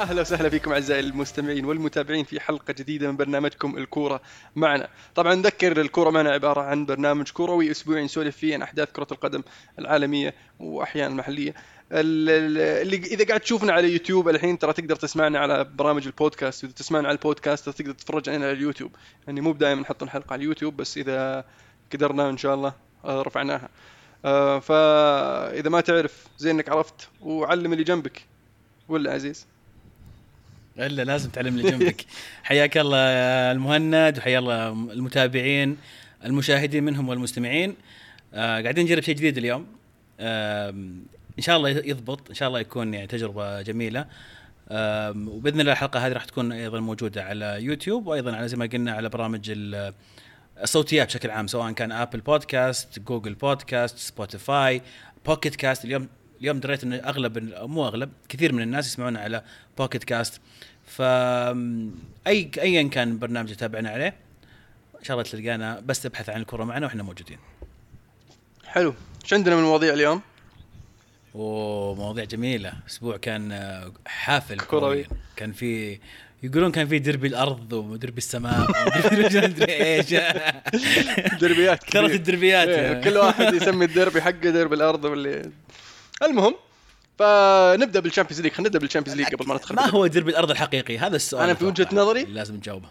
أهلا وسهلا فيكم أعزائي المستمعين والمتابعين في حلقة جديدة من برنامجكم الكورة معنا. طبعا نذكر الكورة معنا عبارة عن برنامج كروي أسبوعي نسولف فيه عن أحداث كرة القدم العالمية واحيانا المحليه. اللي إذا قاعد تشوفنا على يوتيوب الحين ترى تقدر تسمعنا على برامج البودكاست. واذا تسمعنا على البودكاست تقدر تتفرج علينا على اليوتيوب. يعني مو دائما نحط الحلقة على اليوتيوب بس إذا قدرنا إن شاء الله آه، رفعناها. آه، فإذا ما تعرف زي إنك عرفت وعلم اللي جنبك. ولا عزيز؟ إلا لازم تعلم اللي جنبك. حياك الله المهند وحيا الله المتابعين المشاهدين منهم والمستمعين. آه قاعدين نجرب شيء جديد اليوم. آه إن شاء الله يضبط إن شاء الله يكون يعني تجربة جميلة. آه وبإذن الله الحلقة هذه راح تكون أيضا موجودة على يوتيوب وأيضا على زي ما قلنا على برامج الصوتيات بشكل عام سواء كان Apple Podcasts Google Podcasts Spotify Pocket Casts اليوم اليوم دريت انه أغلب مو أغلب كثير من الناس يسمعونا على Pocket Casts ف أي ايا كان برنامج تتابعنا عليه إن شاء الله تلقانا بس تبحث عن الكرة معنا وإحنا موجودين. حلو. إيش عندنا من مواضيع اليوم؟ ومواضيع جميلة. أسبوع كان حافل كروي. كان في يقولون كان في دربي الأرض ودربي السماء ودربي إيش دربيات كثرت الدربيات إيه كل واحد يسمي الدربي حقه درب الأرض واللي المهم فنبدأ بال Champions League. خلينا نبدأ بال Champions League قبل ما ندخل ما هو دربي الأرض الحقيقي؟ هذا السؤال أنا في وجهة نظري. لازم نجاوبه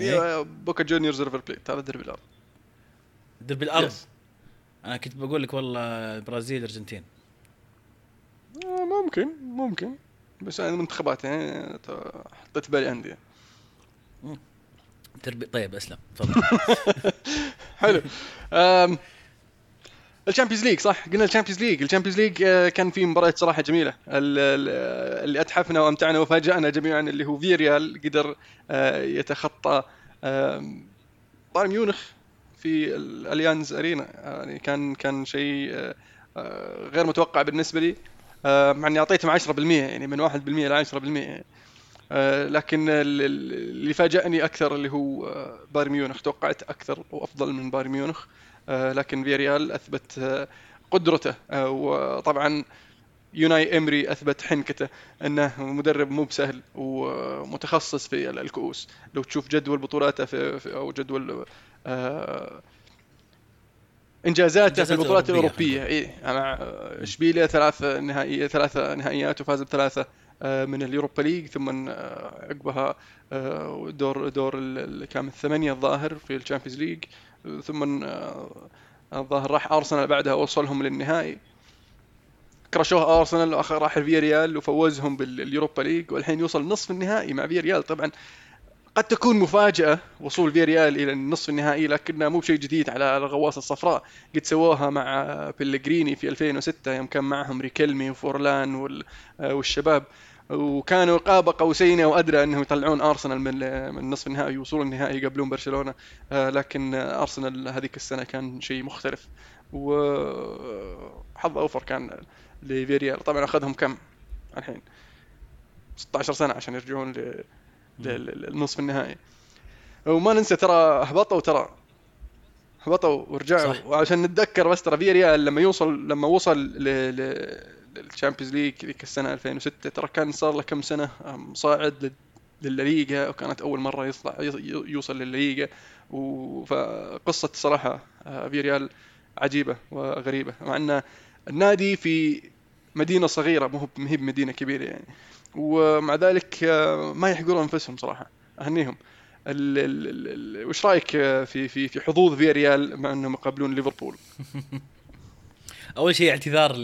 إيه؟ بوكا جونيورز ريفر بليت هذا دربي الأرض. دربي الأرض؟ Yes. أنا كنت بقول لك والله البرازيل الارجنتين آه، ممكن ممكن. بس أنا المنتخبات يعني حطيت بالي عندي. دربي طيب أسلم. تفضل. حلو. ال Champions League صح؟ قلنا ال Champions League. ال Champions League كان في مباريات صراحة جميلة. اللي أتحفنا وأمتعنا وفاجأنا جميعا اللي هو فيريال قدر آه، يتخطى بايرن ميونخ في الأليانز أرينا. يعني كان كان شيء آه، آه، غير متوقع بالنسبة لي. مع إني أعطيتهم 10% يعني من 1% ل 10% يعني لكن اللي فاجأني أكثر اللي هو بايرن ميونخ. توقعت أكثر وأفضل من بايرن ميونخ. آه، لكن فيريال أثبت آه، قدرته آه، وطبعا يوناي إمري أثبت حنكته أنه مدرب مو بسهل ومتخصص في الكؤوس. لو تشوف جدول بطولاته في, أو جدول إنجازاته في البطولات الأوروبية اي مع اشبيليا ثلاث نهائيات ثلاث نهائيات وفاز بثلاثة من ال Europa League ثم عقبها دور دور كان الثمانية الظاهر في ال Champions League. ثم آه، الظاهر راح أرسنال بعدها وصلهم للنهائي. كرشوه أرسنال واخر راح ريال وفوزهم بال Europa League والحين يوصل نصف النهائي مع ريال طبعا قد تكون مفاجأة وصول فيريال إلى النصف النهائي لكنها مو بشيء جديد على الغواصة الصفراء. قد سووها مع بيلغريني في 2006 يوم كان معهم ريكلمي وفورلان آه، والشباب. وكانوا قاب قوسين أو ادرى أنهم يطلعون أرسنال من من نصف النهائي ويوصلون النهائي يقابلون برشلونة. آه، لكن أرسنال هذيك السنة كان شيء مختلف. وحظ أوفر كان لفيريال. طبعا أخذهم كم الحين؟ 16 سنة عشان يرجعون للنصف النهائي. وما ننسى ترى هبطوا ترى هبطوا ورجعوا. صح. وعشان نتذكر بس ترى فيريال لما يوصل لما وصل ل ال Champions League ذيك السنة 2006 ترى كان صار له كم سنة صاعد للليغا وكانت أول مرة يطلع يوصل للليغا. فقصة صراحة آه، فيريال عجيبة وغريبة. مع إن النادي في مدينة صغيرة مو هي بمدينة كبيرة يعني. ومع ذلك آه، ما يحقرون أنفسهم صراحة أهنيهم. وش رأيك آه، في في في حظوظ فيريال مع إنهم يقابلون ليفربول؟ أول شيء اعتذار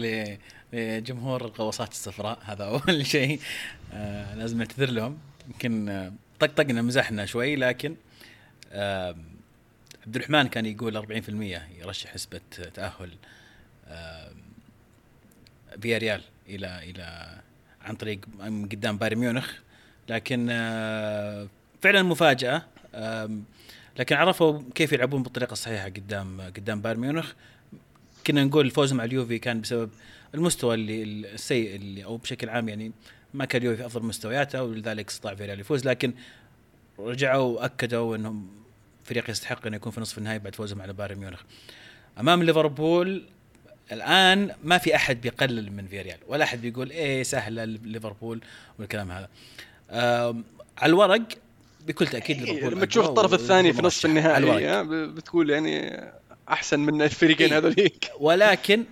لجمهور الغواصات الصفراء هذا أول شيء. آه لازم نعتذر لهم. يمكن آه طقطقنا مزحنا شوي لكن آه عبد الرحمن كان يقول 40% يرشح نسبة تأهل فيريال إلى إلى عن طريق قدام بايرن ميونخ. لكن فعلا مفاجأة. لكن عرفوا كيف يلعبون بالطريقة الصحيحة قدام قدام بايرن ميونخ. كنا نقول الفوز مع اليوفي كان بسبب المستوى اللي السيء اللي أو بشكل عام يعني ما كان اليوفي في أفضل مستوياته ولذلك استطاع فيريال يفوز لكن رجعوا وأكدوا إنهم فريق يستحق إنه يكون في نصف النهائي بعد فوزهم على بايرن ميونخ. أمام ليفربول الآن ما في أحد بيقلل من فيريال ولا أحد بيقول إيه سهلة ليفربول والكلام هذا. على الورق بكل تأكيد إيه، ليفربول لما تشوف الطرف الثاني في نصف النهائي بتقول يعني أحسن من الفريقين إيه هذوليك. ولكن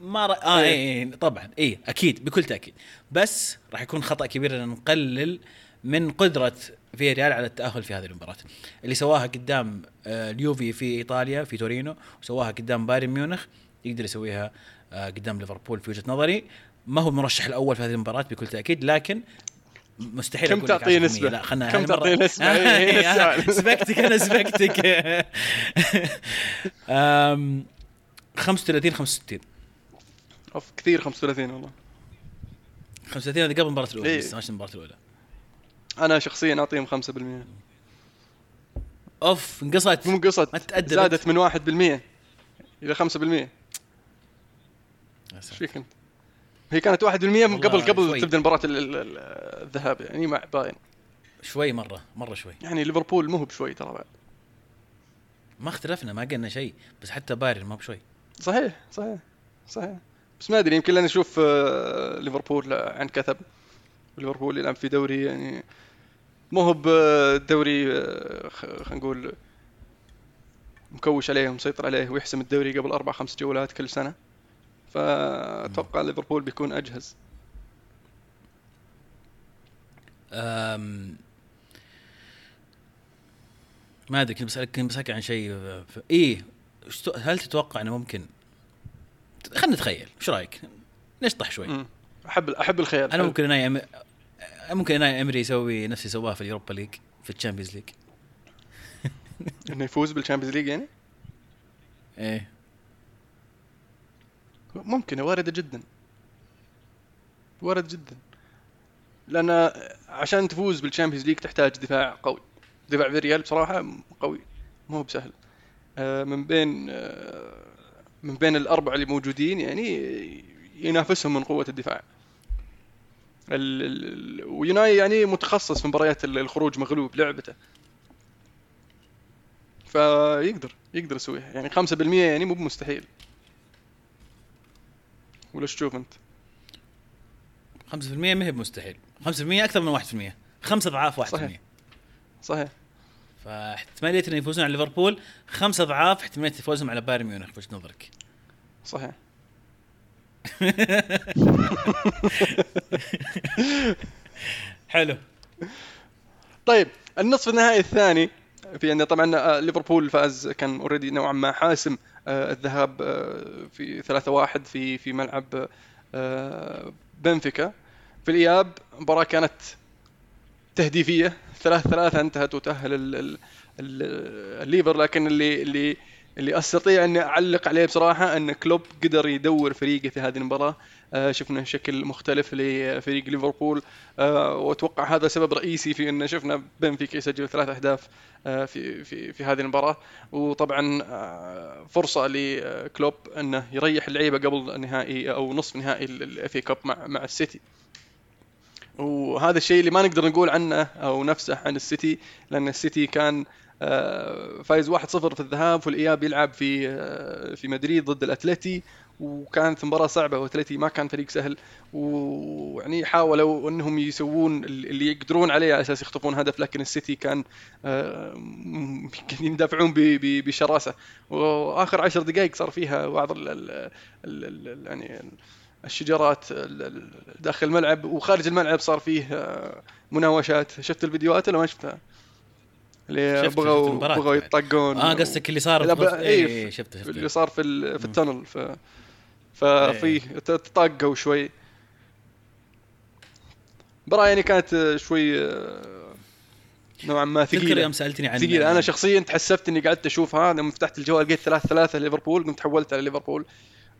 ما ر... آه اي إيه طبعا اي أكيد بكل تأكيد. بس راح يكون خطأ كبير إن نقلل من قدرة فيريال على التأهل في هذه المباراة. اللي سواها قدام آه، اليوفي في إيطاليا في تورينو وسواها قدام بايرن ميونخ يقدر يسويها آه، قدام ليفربول في وجهة نظري. ما هو المرشح الأول في هذه المباراة بكل تأكيد لكن مستحيل كم تعطيه نسبة؟ لا خلنا كم تعطيه نسبة؟ سبقتك أنا سبقتك. 35 65 أوف كثير 35 والله. 35 هذه قبل المباراة الأولى إيه؟ بس ماشي المباراة الأولى. أنا شخصيا أعطيهم 5% أوف انقصت. مو انقصت ما تأدبت. زادت من 1% إلى 5% إيش فيك أنت؟ هي كانت 1% قبل قبل شوي. تبدأ مباراة الذهاب يعني مع باين. شوي مرة مرة شوي. يعني ليفربول مو بشوي ترى بعد. ما اختلفنا ما قلنا شيء بس حتى بايرن ما بشوي. صحيح صحيح صحيح. بس ما أدري يمكن لأن نشوف آه، ليفربول عن كثب. ليفربول يلعب في دوري يعني مو هو بدوري آه، خلينا نقول مكوش عليه ومسيطر عليه ويحسم الدوري قبل أربع خمس جولات كل سنة. فأتوقع ليفربول بيكون أجهز. أم ما أدري كنت بسألك كنت بسألك عن شيء إيه هل تتوقع إنه ممكن خلينا نتخيل إيش رأيك؟ نشطح شوي؟ مم. أحب أحب الخيال أنا ممكن أنا أم... ممكن أوناي إمري يسوي نفس اللي سواه في ال Europa League في ال Champions League. إنه يفوز بال Champions League يعني؟ إيه. ممكنة واردة جدا. وارد جدا. لأن عشان تفوز بال Champions League تحتاج دفاع قوي. دفاع فيريال بصراحة قوي مو بسهل. آه، من بين آه، من بين الاربعه اللي موجودين يعني ينافسهم من قوة الدفاع. ويوناي يعني متخصص في مباريات الخروج مغلوب لعبته. فيقدر يقدر يسويها. يعني 5% يعني مو بمستحيل. ولا إيش تشوف أنت؟ 5% ما هي بمستحيل. 5% أكثر من 1% خمس أضعاف 1% صحيح. صحيح. فاحتمالية إنه يفوزون على ليفربول خمس أضعاف احتمالية فوزهم على بايرن ميونخ وجهه نظرك؟ صحيح. حلو. طيب النصف النهائي الثاني في عندنا طبعا آه، ليفربول فاز كان already نوعا ما حاسم آه، الذهاب آه، في 3-1 في في ملعب بنفيكا. في الإياب مباراة كانت تهديفية 3-3 انتهت وتأهل الليفر لكن اللي اللي اللي أستطيع اني أعلق عليه بصراحة أن كلوب قدر يدور فريقه في هذه المباراة. آه، شفنا شكل مختلف لفريق ليفربول. آه، وأتوقع هذا سبب رئيسي في أن شفنا بنفيكا يسجل ثلاث أهداف آه، في في في هذه المباراة. وطبعا فرصة لكلوب أنه يريح اللعيبة قبل النهائي أو نصف نهائي ال FA Cup مع مع السيتي. وهذا الشيء اللي ما نقدر نقول عنه أو نفسه عن السيتي لأن السيتي كان فايز 1-0 في الذهاب والإياب يلعب في في مدريد ضد الأتلتي وكانت مباراة صعبة واتلتي ما كان فريق سهل. ويعني حاولوا إنهم يسوون اللي يقدرون عليه على أساس يخطفون هدف لكن السيتي كان آه، يدافعون بشراسة. وآخر عشر دقائق صار فيها بعض يعني الشجرات داخل الملعب وخارج الملعب صار فيه آه، مناوشات. شفت الفيديوهات ولا ما شفتها؟ اللي بغوا بغوا. يطقون. آه قصدك اللي صار في إيه, إيه شفته شفته اللي صار في في التنل. ف ففي إيه. تطاقوا شوي. مباراة يعني كانت شوي آه، نوعا ما ثقيلة. تذكر يوم سألتني عن ثقيلة. أنا شخصيا تحسفت إني قعدت اشوفها لما فتحت الجوال لقيت ثلاث ثلاثة ليفربول قمت حولت على ليفربول.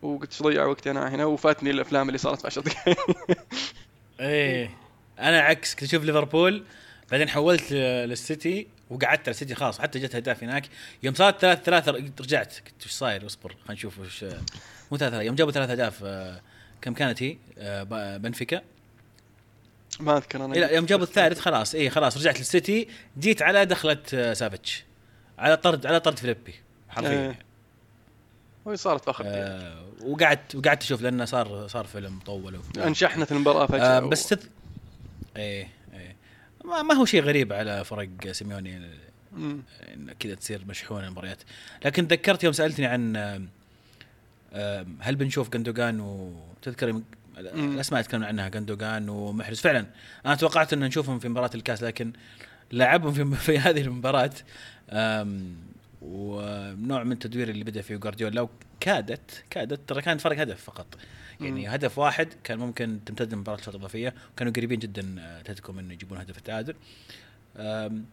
وقلت ضيع وقتي أنا هنا وفاتني الأفلام اللي صارت في 10 دقائق إيه. أنا عكس كنت أشوف ليفربول بعدين حولت للسيتي وقعدت على السيتي خلاص حتى جت اهداف هناك. يوم صارت ثلاث ثلاثة رجعت قلت إيش صاير؟ اصبر خلينا نشوف وش مو ثلاثة يوم جابوا ثلاث اهداف آه، كم كانت هي؟ آه، بنفيكا. ما أذكر أنا. لا يوم جابوا الثالث خلاص اي خلاص رجعت للسيتي. جيت على دخلة آه، سافيتش. على طرد على طرد فيليبي حرفيا. إيه. وهي صارت فخر آه وقعدت وقعدت أشوف لأنه صار صار فيلم طول انشحنت المباراة فجأة آه بس تذ... إيه إيه. ما, ما هو شيء غريب على فرق سيميوني إن كذا تصير مشحونة المباريات. لكن تذكرت يوم سألتني عن هل بنشوف جندوجان وتذكر الأسماء يتكلمون عنها جندوجان ومحرز. فعلا أنا توقعت إن نشوفهم في مباراة الكاس لكن لعبهم في, في هذه المباراة ونوع من التدوير اللي بدأ فيه جوارديولا لو كادت كادت ترى كان فرق هدف فقط. يعني مم. هدف واحد كان ممكن تمتد المباراه الشوط الإضافية وكانوا قريبين جدا أتلتيكو من يجيبون هدف التعادل.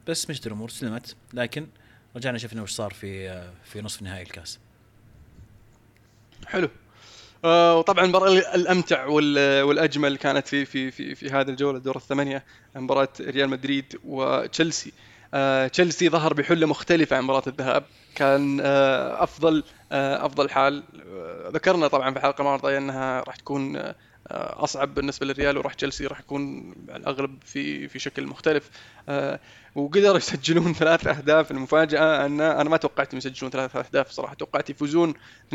بس مشت الأمور سلمت. لكن رجعنا شفنا وش صار في آه، في نصف نهائي الكاس. حلو. آه وطبعا المباراة الأمتع والأجمل كانت في في في في هذه الجولة دور الثمانية مباراة ريال مدريد وتشيلسي. آه تشيلسي ظهر بحله مختلفه عن مباراة الذهاب. كان آه أفضل آه أفضل حال. آه ذكرنا طبعا في الحلقة الماضيه أنها راح تكون آه أصعب بالنسبة للريال وراح تشيلسي راح يكون على الأغلب في في شكل مختلف. آه، وقدروا يسجلون ثلاث أهداف. المفاجأة أن أنا ما توقعت يسجلون ثلاث أهداف صراحة. توقعت يفوزون 2-1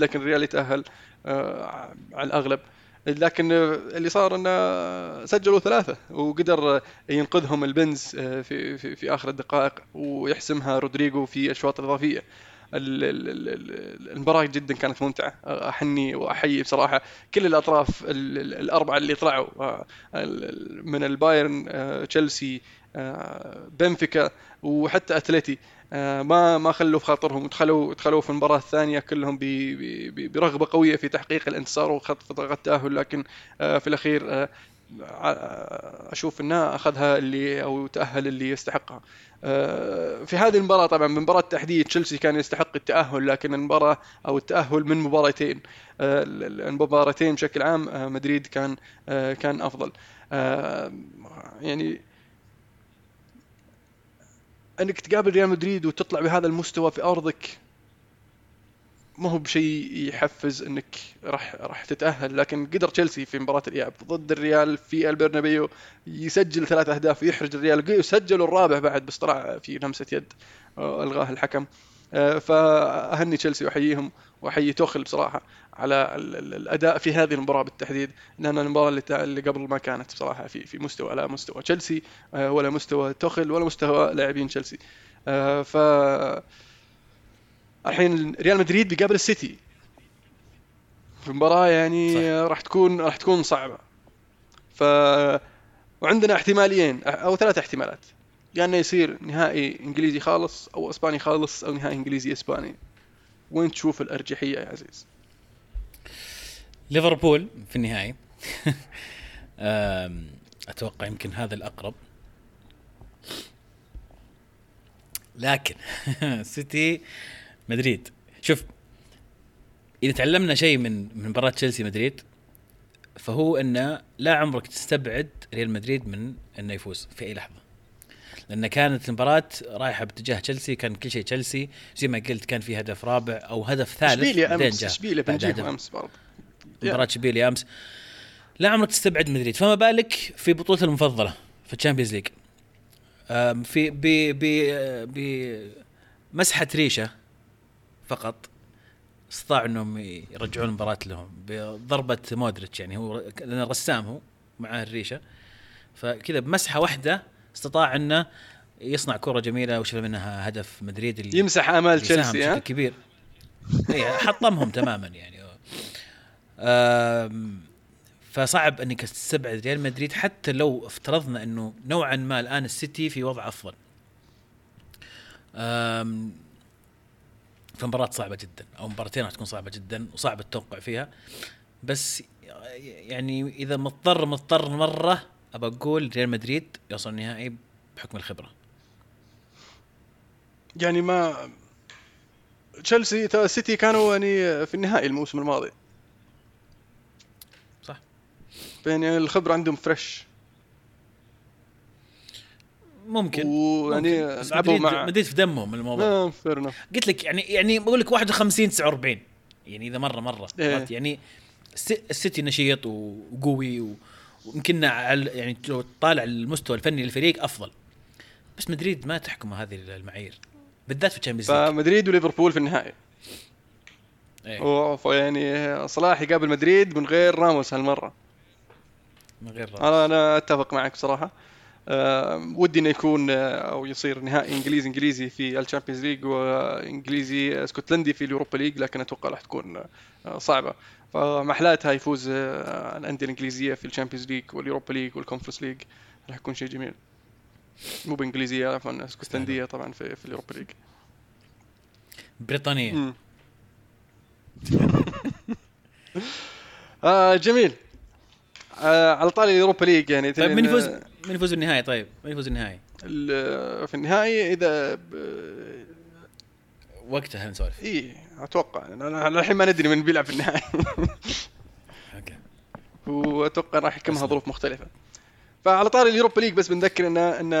لكن الريال يتأهل آه، على الأغلب. لكن اللي صار إنه سجلوا ثلاثة وقدر ينقذهم ال bench آه، في في, في آخر الدقائق ويحسمها رودريجو في الاشواط الاضافيه المباراة جدا كانت ممتعة. أحني وأحيي بصراحة كل الأطراف الأربعة اللي طلعوا من البايرن آه، تشيلسي آه، بنفيكا وحتى أتلتي آه، ما ما خلوا في خاطرهم. ودخلوا دخلوا في المباراة الثانية كلهم برغبة قوية في تحقيق الانتصار وخط التاهل لكن في الأخير أشوف إنه أخذها اللي أو تأهل اللي يستحقها. آه، في هذه المباراة طبعا مباراة تحديد تشيلسي كان يستحق التأهل لكن المباراة أو التأهل من مباراتين آه، المباراتين بشكل عام آه، مدريد كان كان أفضل. يعني أنك تقابل ريال مدريد وتطلع بهذا المستوى في أرضك ما هو بشيء يحفز أنك راح راح تتأهل. لكن قدر تشيلسي في مباراة الإياب ضد الريال في البرنابيو يسجل ثلاث أهداف ويحرج الريال. سجلوا الرابع بعد بس طلع في لمسة يد آه، ألغاه الحكم. آه، فأهني تشيلسي وأحييهم. واحيي توخل بصراحة على الأداء في هذه المباراة بالتحديد. لأن المباراة اللي, اللي قبل ما كانت بصراحة في في مستوى على مستوى تشيلسي آه، ولا مستوى توخل ولا مستوى لاعبين تشيلسي. ف الحين ريال مدريد بيقابل السيتي. في مباراة يعني. راح تكون راح تكون صعبة. ف وعندنا احتماليين أو ثلاث احتمالات. يا يعني إنه يصير نهائي إنجليزي خالص أو إسباني خالص أو نهائي إنجليزي إسباني. وين تشوف الأرجحية يا عزيز؟ ليفربول في النهائي أتوقع يمكن هذا الأقرب. لكن سيتي مدريد. شوف إذا تعلمنا شيء من من مباراة تشيلسي مدريد فهو أنه لا عمرك تستبعد ريال مدريد من إنه يفوز في أي لحظة. لأن كانت المباراة رايحة باتجاه تشيلسي كان كل شيء تشيلسي. زي ما قلت كان في هدف رابع أو هدف ثالث اشبيليا أمس؟ اشبيليا بنجيبه أمس برضه. مباراة اشبيليا أمس. لا عمرك تستبعد مدريد. فما بالك في بطولته المفضلة في الشامبيونز ليج؟ في ب ب بمسحه ريشة فقط. استطاعوا إنهم يرجعون المباراة لهم بضربة مودريتش يعني. هو لأن الرسام هو معاه الريشة. فكذا بمسحة واحدة استطاع أنه يصنع كرة جميلة وشفنا منها هدف مدريد اللي يمسح آمال تشيلسي ها؟ كبير. اي حطمهم تماما يعني. فصعب أنك تستبعد ريال مدريد حتى لو افترضنا أنه نوعا ما الآن السيتي في وضع أفضل. فمباراة صعبة جدا أو مباراتين راح تكون صعبة جدا وصعب التوقع فيها. بس يعني إذا مضطر مضطر مرة ابى أقول ريال مدريد يوصل النهائي بحكم الخبرة. يعني ما تشيلسي سيتي كانوا يعني في النهائي الموسم الماضي. صح. يعني الخبرة عندهم fresh ممكن. ويعني لعبوا مع مدريد في دمهم الموضوع. آه قلت لك يعني يعني بقول لك 51 49 يعني إذا مره مرة. إيه. يعني السيتي نشيط وقوي ويمكن يعني لو طالع المستوى الفني للفريق أفضل. بس مدريد ما تحكم هذه المعايير. بالذات في الشامبيونز ليج. فمدريد وليفربول في النهائي. إيه. يعني صلاح يقابل مدريد من غير راموس هالمرة. من غير راموس. أنا أنا أتفق معك بصراحه أه ودي إنه يكون آه، أو يصير نهائي انجليزي إنجليزي في الشامبيونز ليج وإنجليزي اسكتلندي في اليوروبا ليج لكن أتوقع راح تكون آه، صعبة. فمحلاتها يفوز آه، الأندية الإنجليزية في الشامبيونز ليج واليوروبا ليج والكونفرنس ليج. راح يكون شيء جميل. مو بإنجليزية عفوا اسكتلنديه طبعا في, في اليوروبا ليج. بريطانية. آه جميل. آه على طاري اليوروبا ليج يعني طيب من يفوز من يفوز بالنهائي طيب؟ من يفوز بالنهائي؟ في النهائي إذا وقتها نسولف اي أتوقع. أنا الحين ما ندري من بيلعب في النهائي. okay. وأتوقع راح يحكمها ظروف مختلفة. فعلى طاري اليوروبا ليج بس بنذكر ان إن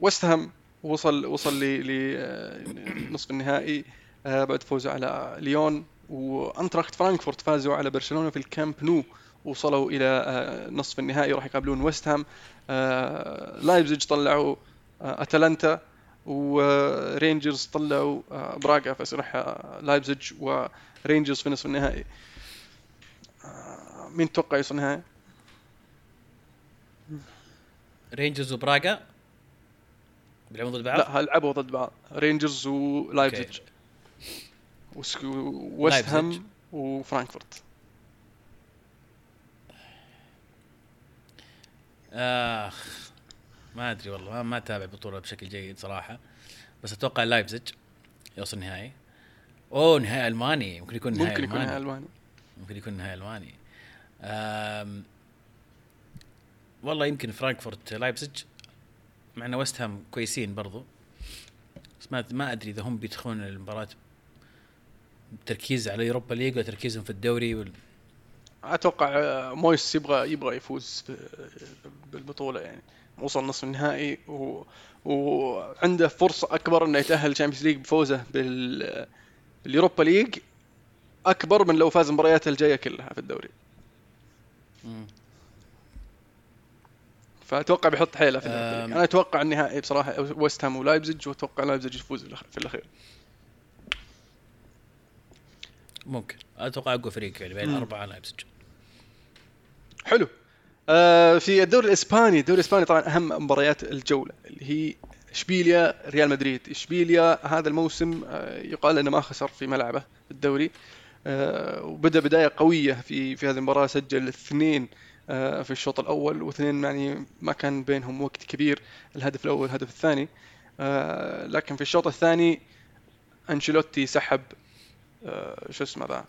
وست هام وصل وصل لنصف النهائي آه، بعد فوزه على ليون. وأنتراخت فرانكفورت فازوا على برشلونة في الكامب نو. وصلوا إلى آه، نصف النهائي وراح يقابلون ويست هام آه، لايبزيج طلعوا اتلانتا ورينجرز طلعوا براغا فسيروح لايبزيج ورينجرز في نصف النهائي. مين تتوقع يوصل النهائي؟ رينجرز وبراغا؟ بيلعبون ضد بعض؟ لا لعبوا ضد بعض؟ رينجرز ولايبزيج. وست هام وفرانكفورت. آخ. ما أدري والله ما أتابع بطولة بشكل جيد صراحة. بس أتوقع لايبزيج يوصل نهائي. أوه نهائي ألماني. ممكن يكون نهائي ممكن يكون نهائي ألماني. ممكن يكون نهائي ألماني. أم والله يمكن فرانكفورت لايبزيج مع إن ويست هام كويسين برضو. بس ما ما أدري إذا هم بيدخلون المباراة تركيز على يوروبا ليج ولا تركيزهم في الدوري وال... أتوقع آه، مويز يبغى يبغى يفوز بالبطولة يعني. وصل نصف النهائي و... وعنده فرصة أكبر إنه يتأهل الشامبيونز ليج بفوزه بال اليوروبا ليج أكبر من لو فاز مبارياته الجاية كلها في الدوري. فأتوقع بيحط حيله في أنا أتوقع النهائي بصراحة ويست هام ولايبزج وأتوقع لايبزج يفوز في الأخير. ممكن. أتوقع أقوى فريق يعني بين الاربعه لايبزج حلو. في الدوري الإسباني الدوري الإسباني طبعا أهم مباريات الجولة اللي هي إشبيليا ريال مدريد. إشبيليا هذا الموسم آه يقال إنه ما خسر في ملعبه في الدوري آه وبدأ بداية قوية في في هذه المباراة سجل اثنين آه في الشوط الأول واثنين يعني ما كان بينهم وقت كبير الهدف الأول والهدف الثاني. آه لكن في الشوط الثاني أنشيلوتي سحب آه، شو اسمه ذا؟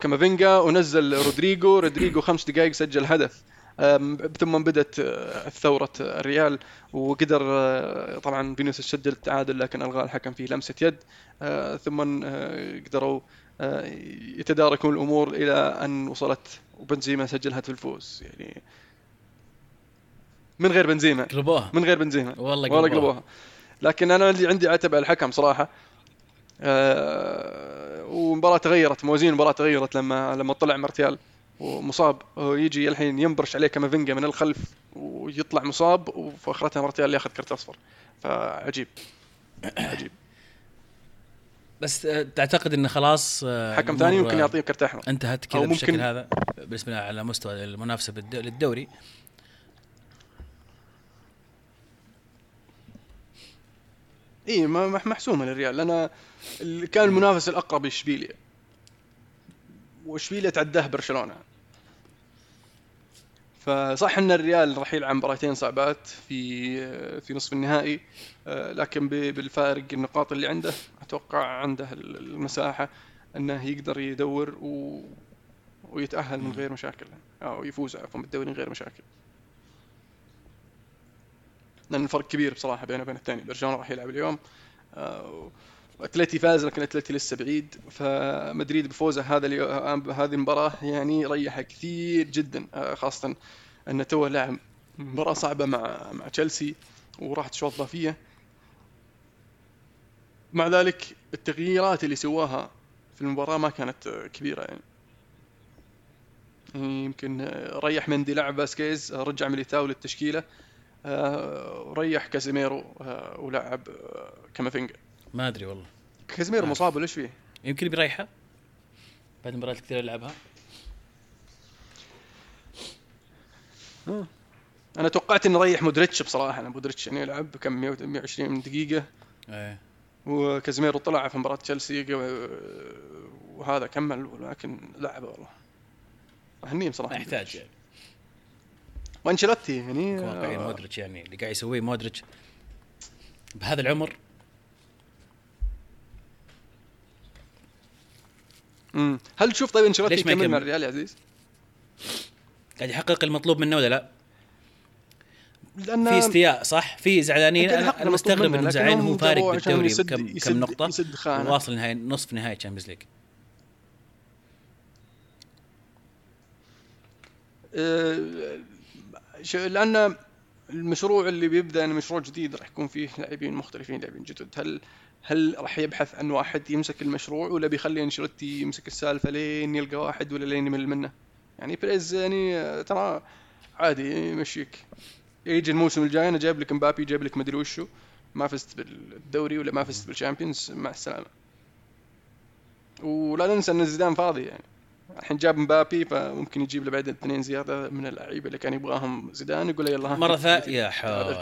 كامافينجا ونزل رودريجو. رودريجو خمس دقائق سجل هدف. ثم بدأت آه، ثورة الريال وقدر آه، طبعا فينيسيوس سجل التعادل لكن ألغى الحكم في لمسة يد. ثم قدروا يتداركون الأمور إلى أن وصلت وبنزيما سجل هدف الفوز. يعني من غير بنزيما. قلبوها. من غير بنزيما. والله قلبوها, والله قلبوها. لكن أنا اللي عندي عتب على الحكم صراحة آه، والمباراه تغيرت موازين المباراه تغيرت لما لما طلع مارتيال. ومصاب. ويجي الحين ينبرش عليه كامافينجا من الخلف ويطلع مصاب وفي آخرتها مارتيال ياخذ كرت أصفر. فعجيب. عجيب. بس تعتقد انه خلاص آه، حكم ثاني يمكن يعطيه كرت أحمر. انتهت كذا بالشكل هذا بالنسبة على مستوى المنافسة للدوري. اي محسومة للريال. لأن كان المنافس الأقرب اشبيليا واشبيليا تعداه برشلونة؟ فصح إن الريال راح يلعب مباراتين صعبات في في نصف النهائي لكن بالفارق النقاط اللي عنده أتوقع عنده المساحة إنه يقدر يدور و ويتأهل من غير مشاكل أو يفوز عفوا بالدوري من غير مشاكل. لأن الفرق كبير بصراحة بينه وبين الثاني برشلونة راح يلعب اليوم آه، أتلتي فاز لكن أتلتي لسه بعيد. فمدريد بفوزه هذا هذه المباراة يعني ريحه كثير جدا آه، خاصة انه توه لعب مباراة صعبة مع مع تشيلسي وراحت شوط إضافية. مع ذلك التغييرات اللي سواها في المباراة ما كانت كبيرة. يعني يمكن ريح مندي لعب باسكيز رجع ميليتاو للتشكيلة وريح كازيميرو آه، ولعب آه، كامافينجا. ما أدري والله. كازيميرو مصاب ولا إيش فيه؟ يمكن بيريحه بعد المباريات الكثيره اللي لعبها أنا توقعت انه يريح مودريتش بصراحة أنا مودريتش يعني يلعب كم 120 دقيقة. إيه. وكازيميرو طلع في مباراة تشيلسي وهذا كمل ولكن لعب والله. أهنيه بصراحة. يحتاج يعني. وأنشيلوتي يعني واقعي مودريتش يعني اللي قاعد يسويه مودريتش. بهذا العمر امم هل تشوف طيب أنشيلوتي يكمل مع الريال يا عزيز؟ قاعد يحقق المطلوب منه ولا لا؟ لأن في استياء صح؟ في زعلانين. أنا, أنا مستغرب انهم زعلانين هو فارق بالدوري بكم كم نقطة؟ يسد واصل نهاية نصف نهاية Champions League لأن المشروع اللي بيبدأ يعني مشروع جديد راح يكون فيه لاعبين مختلفين لاعبين جدد. هل هل راح يبحث عن واحد يمسك المشروع ولا بيخلي أنشيلوتي يمسك السالفة لين يلقى واحد ولا لين يمل منه؟ يعني بريز يعني ترى عادي يمشيك. يجي الموسم الجاي أنا جايب لك مبابي جايب لك مدري وشو. ما فزت بالدوري ولا ما فزت بال Champions مع السلامة. ولا ننسى إن زيدان فاضي يعني. الحين جاب مبابي فممكن يجيب له بعد اثنين زيادة من اللعيبة اللي كان يبغاهم زيدان يقول يلا مرة ثانية يا حول.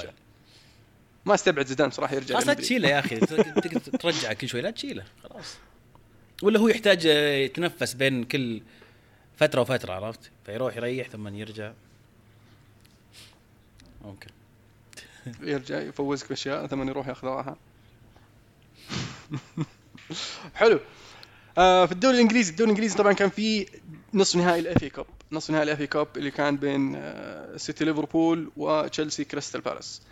ما استبعد زيدان صراحة يرجع خلاص لا تشيله يا أخي. تقدر ترجعه كل شوي. لا تشيله خلاص. ولا هو يحتاج يتنفس بين كل فترة وفترة عرفت؟ فيروح يريح ثم يرجع. ممكن. يرجع يفوزك بأشياء ثم يروح ياخذ راحه حلو. آه في الدوري الإنجليزي الدوري الإنجليزي طبعا كان في نصف نهائي ال FA Cup نصف نهائي ال FA Cup اللي كان بين آه سيتي ليفربول وتشيلسي كريستال بالاس. آه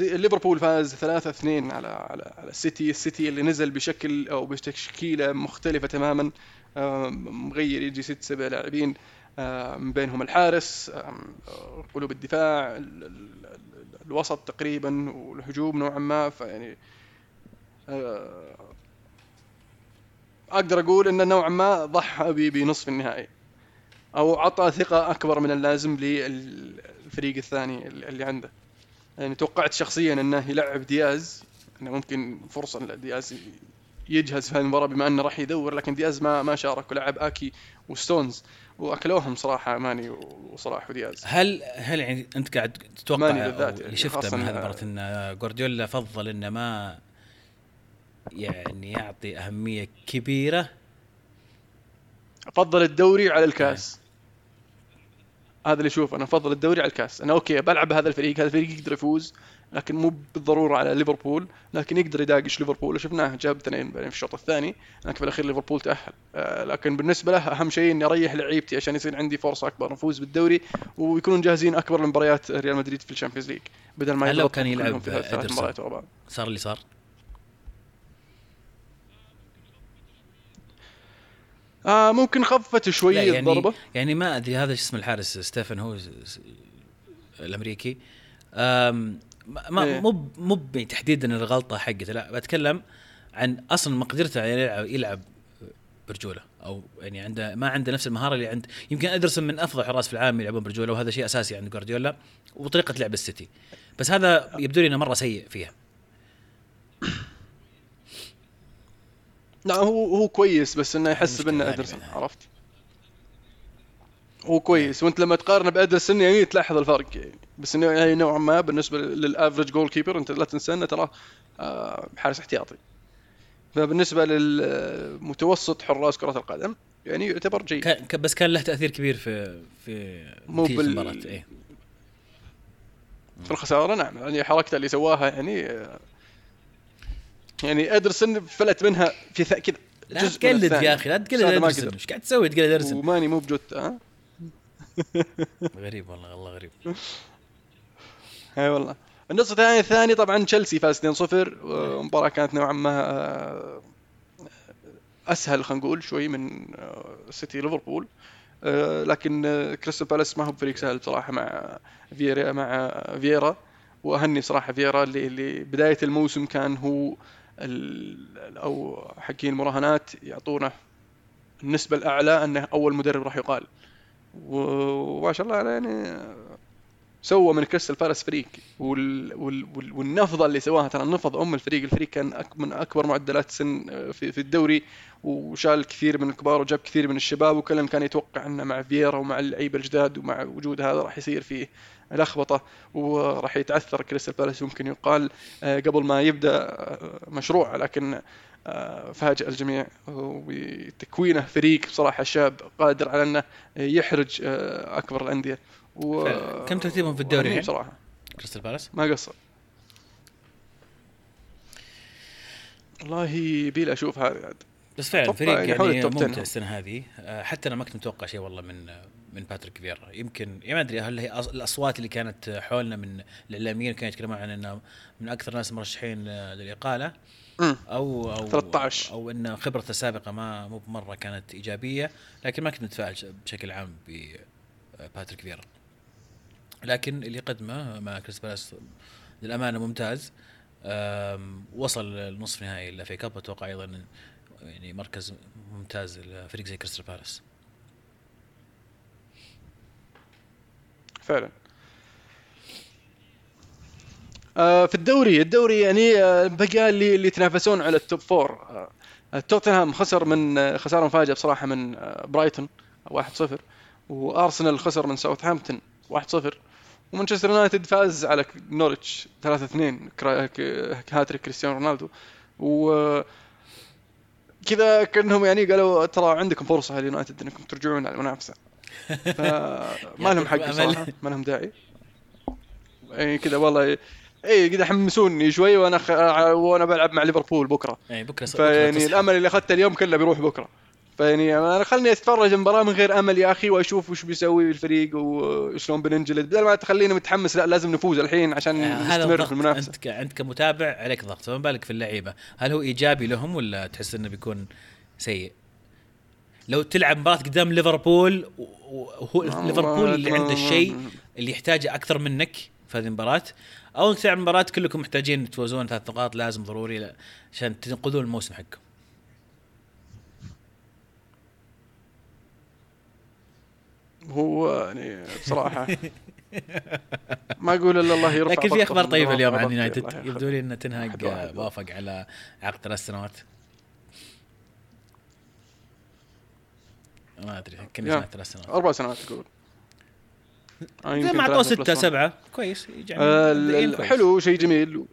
ليفربول فاز 3 2 على على على السيتي السيتي اللي نزل بشكل أو بتشكيلة مختلفة تماما آه مغير يجي ست سبع لاعبين آه من بينهم الحارس آه قلوب الدفاع الوسط تقريبا والهجوم نوعا ما. فيعني آه أقدر أقول انه نوعا ما ضحى بنصف النهائي أو عطى ثقة أكبر من اللازم للفريق الثاني اللي عنده. يعني توقعت شخصيا أنه يلعب دياز أنه ممكن فرصة لدياز يجهز في هذه المباراه بما أنه راح يدور لكن دياز ما ما شارك ولعب آكي وستونز وأكلوهم صراحة ماني وصلاح ودياز. هل هل يعني أنت قاعد تتوقع اللي شفته من هذه المباراه إن جوارديولا فضل إنه ما يعني يعطي أهمية كبيرة؟ افضل الدوري على الكاس. هذا اللي اشوفه أنا أفضل الدوري على الكاس. أنا okay بلعب هذا الفريق هذا الفريق يقدر يفوز لكن مو بالضرورة على ليفربول لكن يقدر يداقش ليفربول. وشفناه جاب اثنين بعدين في الشوط الثاني لكن في الأخير ليفربول تأهل. آه لكن بالنسبة له أهم شيء إني أريح لعيبتي عشان يصير عندي فرصة أكبر نفوز بالدوري ويكونون جاهزين أكبر لمباريات ريال مدريد في ال Champions League بدل ما لو كان يلعب في ثلاث مباريات ورا بعض. صار اللي صار؟ آه ممكن خفت شوي يعني الضربة. يعني ما أدري هذا اسم الحارس ستيفن هو الأمريكي. ما إيه. مو مو تحديدا الغلطة حقته لا بتكلم عن أصلا مقدرته يلعب يلعب برجولة أو يعني عنده ما عنده نفس المهارة اللي عند يمكن أدرسون من أفضل حراس في العالم يلعبون برجولة وهذا شيء أساسي عند جوارديولا وطريقة لعب السيتي. بس هذا يبدو لي إنه مرة سيء فيها. لا هو هو كويس بس إنه يحسب انه أدرسون عرفت؟ هو كويس وأنت لما تقارنه بأدرسون يعني تلاحظ الفرق يعني. بس إنه يعني نوعا ما بالنسبة لل average goalkeeper أنت لا تنسى انه ترى آه، حارس احتياطي. فبالنسبة للمتوسط حراس كرة القدم يعني يعتبر جيد. كان بس كان له تأثير كبير في في مو بال... المباراة إيه؟ في الخسارة نعم. يعني حركته اللي سواها يعني آه، يعني ادرسن فلت منها في كذا لا تقلد يا أخي لا تقلد ادرسن إيش قاعد تسوي تقلد ادرسن وماني مو بجوتا ها؟ غريب والله والله غريب. اي والله. النصف الثاني الثاني طبعا تشيلسي فاز 2-0 المباراه كانت نوعا ما آه، أسهل خلينا نقول شوي من سيتي آه، ليفربول. آه، لكن كريستال بالاس ما هو بفريق سهل بصراحه مع فييرا مع فييرا. وأهني صراحة فييرا اللي, اللي بداية الموسم كان هو أو حقين المراهنات يعطونه النسبة الأعلى أنه أول مدرب راح يقال. وما شاء الله يعني سوى من كريستال بالاس فريق. وال... وال... وال... والنفضه اللي سواها ترى نفض أم الفريق. الفريق كان أك... من أكبر معدلات سن في, في الدوري وشال كثير من الكبار وجاب كثير من الشباب. وكلهم كان يتوقع أنه مع فييرا ومع اللعيبة الجداد ومع وجود هذا راح يصير فيه لخبطة وراح يتعثر كريستال بالاس يمكن يقال آه، قبل ما يبدأ آه، مشروع. لكن آه، فاجأ الجميع وتكوينه فريق بصراحة شاب قادر على أنه يحرج أكبر الأندية. و... كم ترتيبهم في الدوري بصراحة كريستال بالاس؟ ما قصر. والله بيل أشوف هذا عاد. بس فعلا فريق يعني, يعني ممتع السنة هذه. حتى أنا ما كنت متوقع شيء والله من من باتريك فييرا يمكن ما أدري هل هي الأصوات اللي كانت حولنا من الإعلاميين كانوا يتكلمون عن إنه من أكثر ناس مرشحين للإقالة؟ أو أو 13 أو إن خبرته السابقة ما مو بمرة كانت إيجابية لكن ما كنت متفائل بشكل عام بباتريك فييرا لكن اللي قدمه مع كريستال بالاس للأمانة ممتاز. وصل لنصف نهائي ال FA Cup أتوقع أيضا يعني مركز ممتاز لفريق زي كريستال بالاس. فعلا. آه في الدوري الدوري يعني آه بقى اللي اللي يتنافسون على ال top four توتنهام خسر من آه خسارة مفاجئه بصراحة من برايتون 1-0 وارسنال خسر من ساوثهامبتون 1-0 ومانشستر يونايتد فاز على نورتش 3-2 هاتريك كريستيانو رونالدو. و كذا كأنهم يعني قالوا ترى عندكم فرصة اليونايتد إنكم ترجعون على المنافسة. فما لهم حق صراحة ما لهم داعي. اي كذا والله اي كذا حمسوني شوي وأنا خ... وأنا بلعب مع ليفربول بكرة. اي بكرة فيعني الأمل اللي أخذته اليوم كله بيروح بكرة. فيعني أنا خلني أتفرج المباراة من غير أمل يا أخي وأشوف وش بيسوي الفريق وشلون بننجلد. بدل ما تخليني متحمس لا لازم نفوز الحين عشان آه، نستمر في المنافسة. أنت أنت كمتابع عليك ضغط. فما بالك في اللعيبة. هل هو إيجابي لهم ولا تحس إنه بيكون سيء؟ لو تلعب مباراة قدام ليفربول وهو ليفربول اللي عنده الشيء اللي يحتاجه أكثر منك في هذه المباراة. أو انك تلعب مباراه كلكم محتاجين تفوزون ثلاث نقاط لازم ضروري عشان تنقذون الموسم حقكم. هو يعني بصراحة ما أقول إلا الله يرفع لكن في أخبار طيبة اليوم عن يونايتد يبدو لي إن تنهاج وافق على عقد ثلاث سنوات ما أدري كم سنه ثلاث سنوات؟ أربع سنوات تقول. زي ما اعطوه ستة سبعة كويس آه حلو شيء جميل.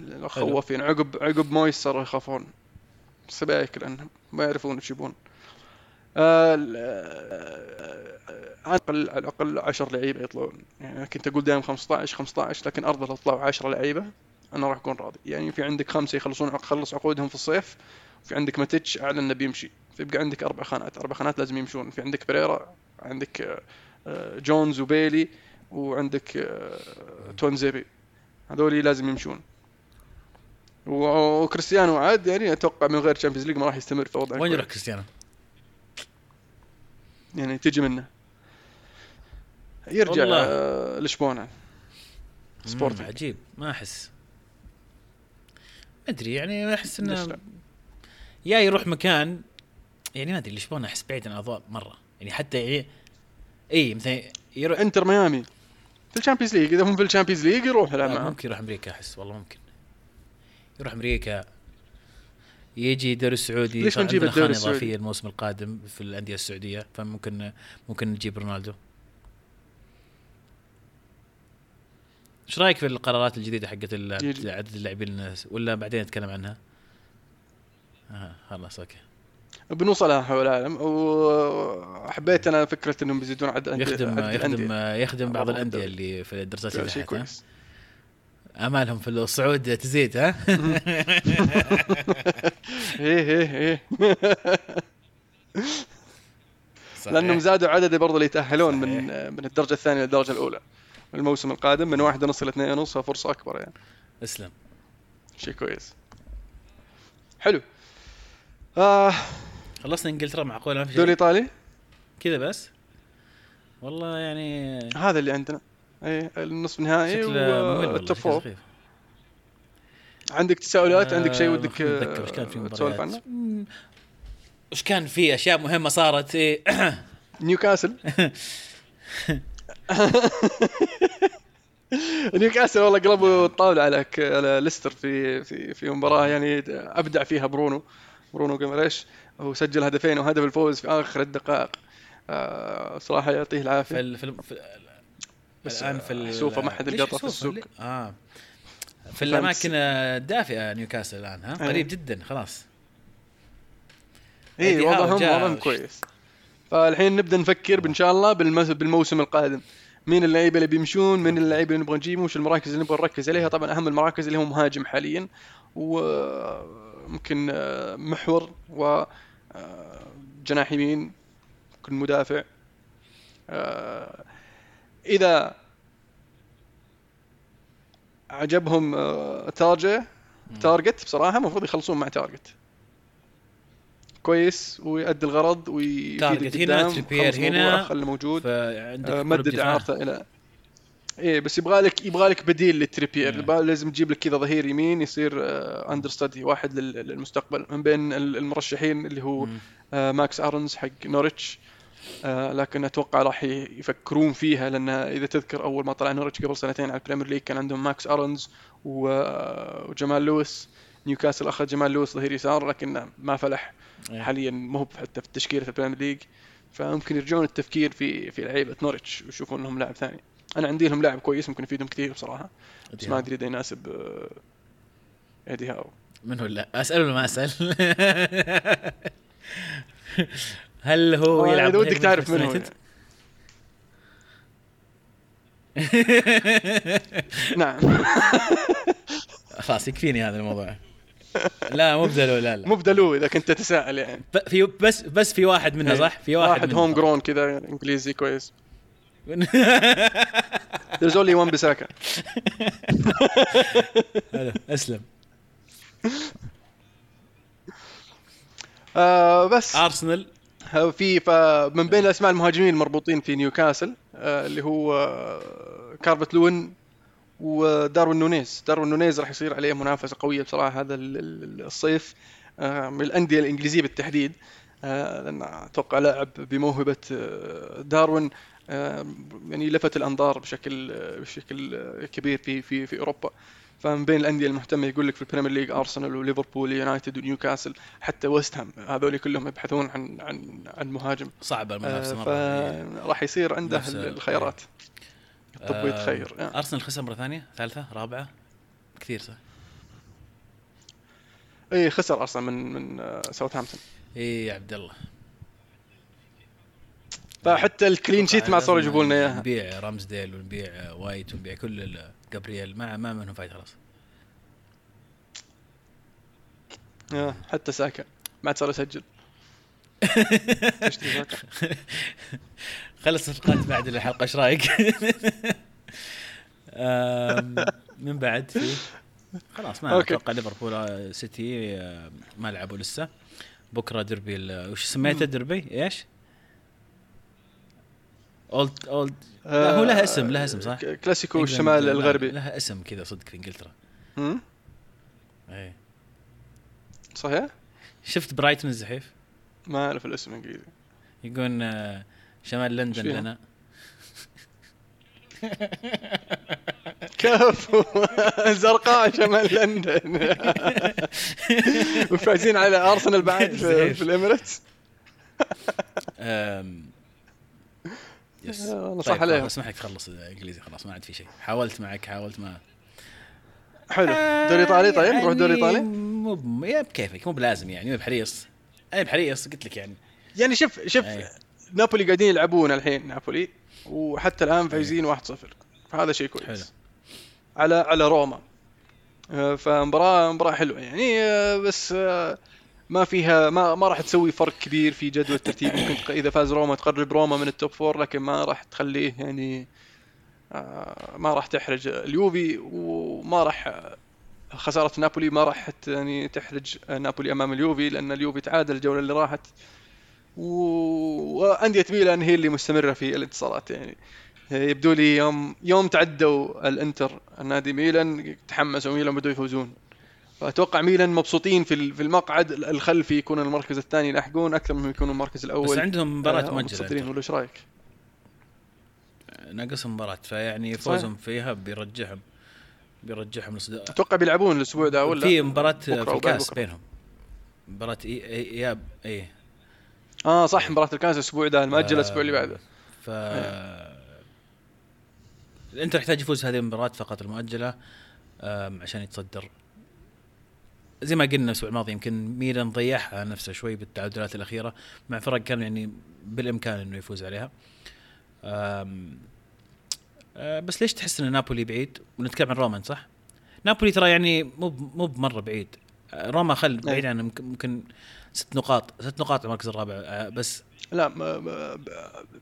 الخوافين عقب عقب مويس صاروا يخافون. السبايك لانهم ما يعرفون إيش يبون. آه، على الاقل على الأقل 10 لعيبة يطلعون. يعني كنت أقول دائما 15 15 لكن ارضى لو طلعوا 10 لعيبة أنا راح أكون راضي. يعني في عندك خمسة يخلصون خلص عقودهم في الصيف في عندك ماتيتش اعلن إنه بيمشي. فيبقى عندك أربع خانات. أربع خانات لازم يمشون. في عندك بريرا عندك آه، آه، جونز وبيلي وعندك تونزيبي. هذول لازم يمشون. وكريستيانو عاد يعني أتوقع من غير Champions League ما راح يستمر في وضعه وين يروح كريستيانو؟ يعني تجي منه. يرجع آه لشبونة. سبورتنج عجيب. ما أحس. ما أدري يعني أحس إنه يا يروح مكان يعني ما أدري لشبونه أحس بعيد عن الأضواء مرة. يعني حتى يعني اي مثلا يروح إنتر ميامي. في ال Champions League إذا هم في ال Champions League يروح يلعب ممكن يروح أمريكا أحس والله ممكن. يروح أمريكا. يجي الدوري السعودي ليش ما نجيب الدوري السعودي؟ الموسم القادم في الأندية السعودية فممكن ممكن نجيب رونالدو. إيش رأيك في القرارات الجديدة حقت عدد اللاعبين ولا بعدين نتكلم عنها؟ آه خلاص أوكي. بنوصلها حول العالم وحبيت أنا فكرة إنهم بيزيدون عدد يخدم عدد يخدم يخدم بعض الأندية اللي في الدراسات شيء كويس. أمالهم في الصعود تزيد ها؟ إيه إيه إيه. لأنهم زادوا عدد برضه اللي يتأهلون من من الدرجة الثانية للدرجة الأولى. الموسم القادم من واحد ونص إلى اثنين ونص فرصه أكبر يعني. اسلم. شيء كويس. حلو. آه خلصنا إنجلترا معقوله ما في دوري إيطالي. كذا بس. والله يعني هذا اللي عندنا. أي النصف نهائي والتوب فور. عندك تساؤلات؟ عندك شيء ودك تسولف عنه؟ وش كان في أشياء مهمة صارت؟ إيه. نيوكاسل. نيوكاسل والله قلبوا الطاوله على على ليستر في في في مباراة يعني أبدع فيها برونو. برونو جيمارايش وسجل هدفين وهدف الفوز في آخر الدقائق. آه صراحة يعطيه العافية. في, في, في بس الآن في شوفه ما حد القطه في السوق. آه. في الأماكن الدافئة نيوكاسل الآن ها؟ قريب جدا خلاص. اي وضعهم وضعهم كويس. فالحين نبدأ نفكر ان شاء الله بالموسم القادم. مين اللعيبة اللي بيمشون؟ مين اللعيبة اللي نبغى نجيبهم وش المراكز اللي نبغى نركز عليها؟ طبعا أهم المراكز اللي هو مهاجم حاليا. وممكن آه، محور و آه، جناح يمين ممكن مدافع. آه، إذا عجبهم تارجة تارجت بصراحة المفروض يخلصون مع تارجت. كويس ويؤدي الغرض ويفيد هنا تريبير هنا خلي موجود. مدد اعارته إلى إيه بس يبغى لك يبغى لك بديل للتريبير لازم تجيب لك كذا ظهير يمين يصير آه understudy واحد للمستقبل. من بين المرشحين اللي هو آه ماكس آرونز حق نورتش آه لكن أتوقع راح يفكرون فيها لأن إذا تذكر أول ما طلع نورتش قبل سنتين على ال Premier League كان عندهم ماكس آرونز آه، وجمال لويس. نيوكاسل أخذ جمال لويس ظهير يسار لكن ما فلح. إيه. حاليا مو حتى في تشكيله ال Premier League. فممكن يرجعون التفكير في في لعيبة نورتش ويشوفون لهم لاعب ثاني. أنا عندي لهم لاعب كويس ممكن يفيدهم كثير بصراحة بس ما أدري إذا يناسب آه، ايدي هاو. من هو لا؟ اسال ولا ما أسأل؟ هل هو يلعب إذا ودك تعرف من هو. نعم. خلاص يكفيني هذا الموضوع. لا مو بدلو لا لا. مو بدلو إذا كنت تتساءل يعني. في بس بس في واحد منه صح؟ في واحد, واحد هوم جرون كذا إنجليزي كويس. There's only one بساكا أسلم. آه بس. أرسنال. في فمن بين الأسماء المهاجمين المربوطين في نيوكاسل آه اللي هو آه كاربت لون وداروين نونيز. داروين نونيز راح يصير عليه منافسة قوية بصراحة هذا الصيف آه، من الأندية الإنجليزية بالتحديد. لأن أتوقع لاعب بموهبة داروين. يعني لفت الأنظار بشكل بشكل كبير في في في أوروبا. فمن بين الأندية المهتمة يقول لك في ال Premier League أرسنال وليفربول يونايتد ونيوكاسل حتى ويست هام هذول كلهم يبحثون عن عن عن مهاجم. صعبة المنافسة مرة راح يصير عنده الخيارات. تبويض آه خير يعني. أرسنال خسر مرة ثانية ثالثة رابعة كثير صح؟ اي خسر أصلا من من آه ساوثهامبتون. اي يا عبد الله. فحتى ال clean sheet ما صاروا يجيبوا لنا إياها. نبيع رامزديل ونبيع وايت ونبيع كل جابرييل ما ما منهم فايده خلاص. آه حتى ساكا. ما عاد صار يسجل. خلص الصفقات بعد الحلقة إيش رأيك؟ من بعد خلاص ما أتوقع ليفربول آه، سيتي آه، ما لعبوا لسه. بكرة دربي وش سميته؟ دربي؟ إيش؟ اولد اولد لا هو لها اسم لها اسم صح؟ كلاسيكو الشمال الغربي. لها اسم كذا صدق في إنجلترا. امم إيه. صحيح؟ شفت برايتون الزحيف؟ ما أعرف الاسم الانجليزي يقول آه، شمال لندن لنا. كفو. زرقاء شمال لندن. وفايزين على أرسنال بعد في, في الإميريتس. يس. والله صح طيب عليهم. اسمح لك تخلص إنجليزي خلاص ما عاد في شيء. حاولت معك حاولت ما. حلو. دوري إيطالي طيب؟ نروح دوري إيطالي؟ يعني مو بكيفك مو بلازم يعني مو بحريص. أي بحريص قلت لك يعني. يعني شوف شوف أيه. نابولي قاعدين يلعبون الحين نابولي وحتى الآن فايزين 1-0 فهذا شيء كويس. حلو. على على روما. آه، فمباراة مباراة حلوة يعني. آه، بس آه، ما فيها ما ما راح تسوي فرق كبير في جدول الترتيب. ممكن إذا فاز روما تقرب روما من ال top four لكن ما راح تخليه يعني ما راح تحرج اليوفي وما راح خسارة نابولي ما راح يعني تحرج نابولي أمام اليوفي لأن اليوفي تعادل الجولة اللي راحت. وأندية ميلان هي اللي مستمرة في الانتصارات يعني. يبدو لي يوم يوم تعدوا الإنتر النادي ميلان تحمسوا ميلان بدوا يفوزون. فاتوقع ميلان مبسوطين في في المقعد. الخلفي يكون المركز الثاني يلحقون أكثر من يكونوا المركز الأول. بس عندهم مباراة آه، مؤجلة. ولا إيش رأيك؟ ناقصهم مباراة فيعني فوزهم فيها بيرجعهم بيرجعهم لصدق أتوقع بيلعبون الأسبوع ده ولا؟ في مباراة في الكاس بينهم. مباراة اياب إي. آه صح مباراة الكاس الأسبوع ده المؤجل الأسبوع اللي بعده. ف الانتر يحتاج يفوز هذه المباراة فقط المؤجلة عشان يتصدر. زي ما قلنا الأسبوع الماضي يمكن ميلان ضيعها نفسه شوي بالتعادلات الأخيرة. مع فرق كان يعني بالإمكان إنه يفوز عليها. آه، بس ليش تحس إن نابولي بعيد؟ ونتكلم عن روما صح؟ نابولي ترى يعني مو مو بمرة بعيد. آه، روما خل إيه. بعيد عنه ممكن ست نقاط ست نقاط المركز الرابع. آه، بس لا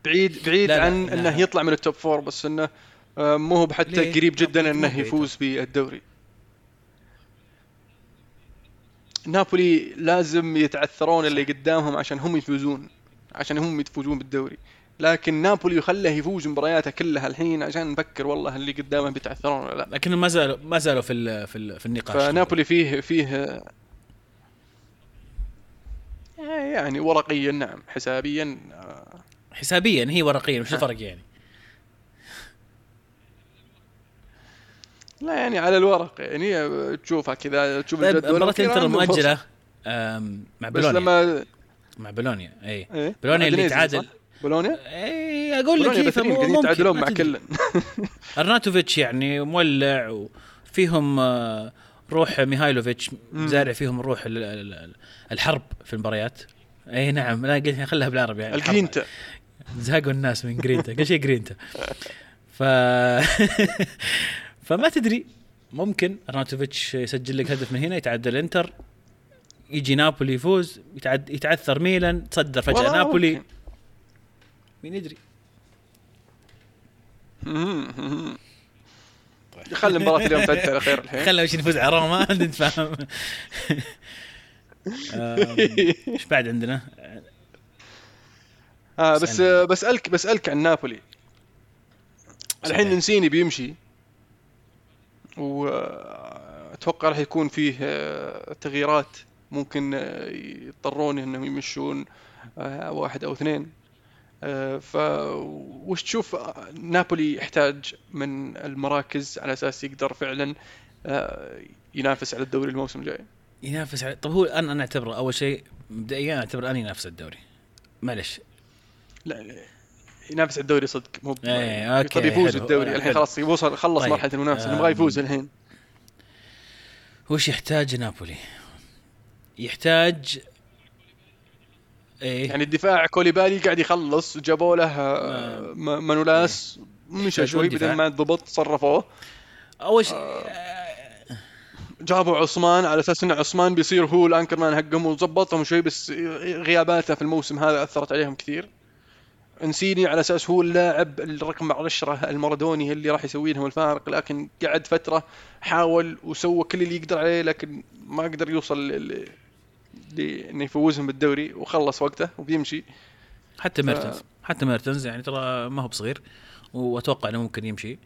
بعيد بعيد لا عن لا إنه لا. يطلع من ال top four بس إنه مو هو حتى قريب جدا إنه يفوز بالدوري. نابولي لازم يتعثرون اللي قدامهم عشان هم يفوزون عشان هم يفوزون بالدوري. لكن نابولي يخليه يفوز مبارياته كلها الحين عشان نفكر والله اللي قدامه بيتعثرون ولا لا. لكن ما زالوا ما زالوا في في, في النقاش. فنابولي فيه فيه يعني ورقيا نعم حسابيا حسابيا هي ورقيا وش الفرق يعني؟ لا يعني على الورق يعني تشوفها كذا تشوف الجدول. مباراة انتر المؤجلة مع بولونيا بس لما مع بولونيا إي. إيه؟ بولونيا اللي تعادل. بولونيا؟ إي أقول لك كيف قاعدين يتعادلون مع كل أرناتوفيتش يعني مولع وفيهم آه، روح ميهايلوفيتش زارع فيهم روح الحرب في المباريات. إي نعم لا قلت خلها بالعربي يعني. الجرينتا. زهقوا الناس من جرينتا كل شيء جرينتا. ف فما تدري ممكن ارناتوفيتش يسجل لك هدف من هنا يتعدل انتر يجي نابولي يفوز يتعثر ميلان تصدر فجأة نابولي. ممكن. مين يدري؟ خلي المباراة اليوم تعدي على خير الحين. خلي وش نفوز على روما نتفاهم. إيش بعد عندنا؟ آه بس بسألك بسألك عن نابولي. الحين نسيني بيمشي. وأتوقع راح يكون فيه آه، تغييرات ممكن آه، يضطرون إنهم يمشون آه، واحد أو اثنين. ف وش تشوف نابولي يحتاج من المراكز على أساس يقدر فعلا ينافس على الدوري الموسم الجاي؟ ينافس على طب هو أنا أنا أعتبره أول شيء مبدئيا أعتبر اني ينافس الدوري. معلش. لا. ينافس على الدوري صدق مو إيه okay طب يفوز الدوري الحين خلاص يوصل خلص طيب. مرحلة المنافسة نبغى يفوز الحين وش يحتاج نابولي؟ يحتاج إيه؟ يعني الدفاع كوليبالي قاعد يخلص جابوا له آه. مانولاس إيه؟ مشى شوي بعدين ما ضبط صرفوه أول شيء آه. جابوا أوسيمين على أساس إن أوسيمين بيصير هو ال anchor man حقهم وظبطهم شوي بس غياباته في الموسم هذا أثرت عليهم كثير انسيني على أساس هو اللاعب الرقم 10 المارادوني اللي راح يسوي لهم الفارق لكن قعد فترة حاول وسوى كل اللي يقدر عليه لكن ما قدر يوصل إنه يفوزهم بالدوري وخلص وقته وبيمشي حتى ميرتنز ف... حتى ميرتنز يعني ترى ما هو بصغير وأتوقع إنه ممكن يمشي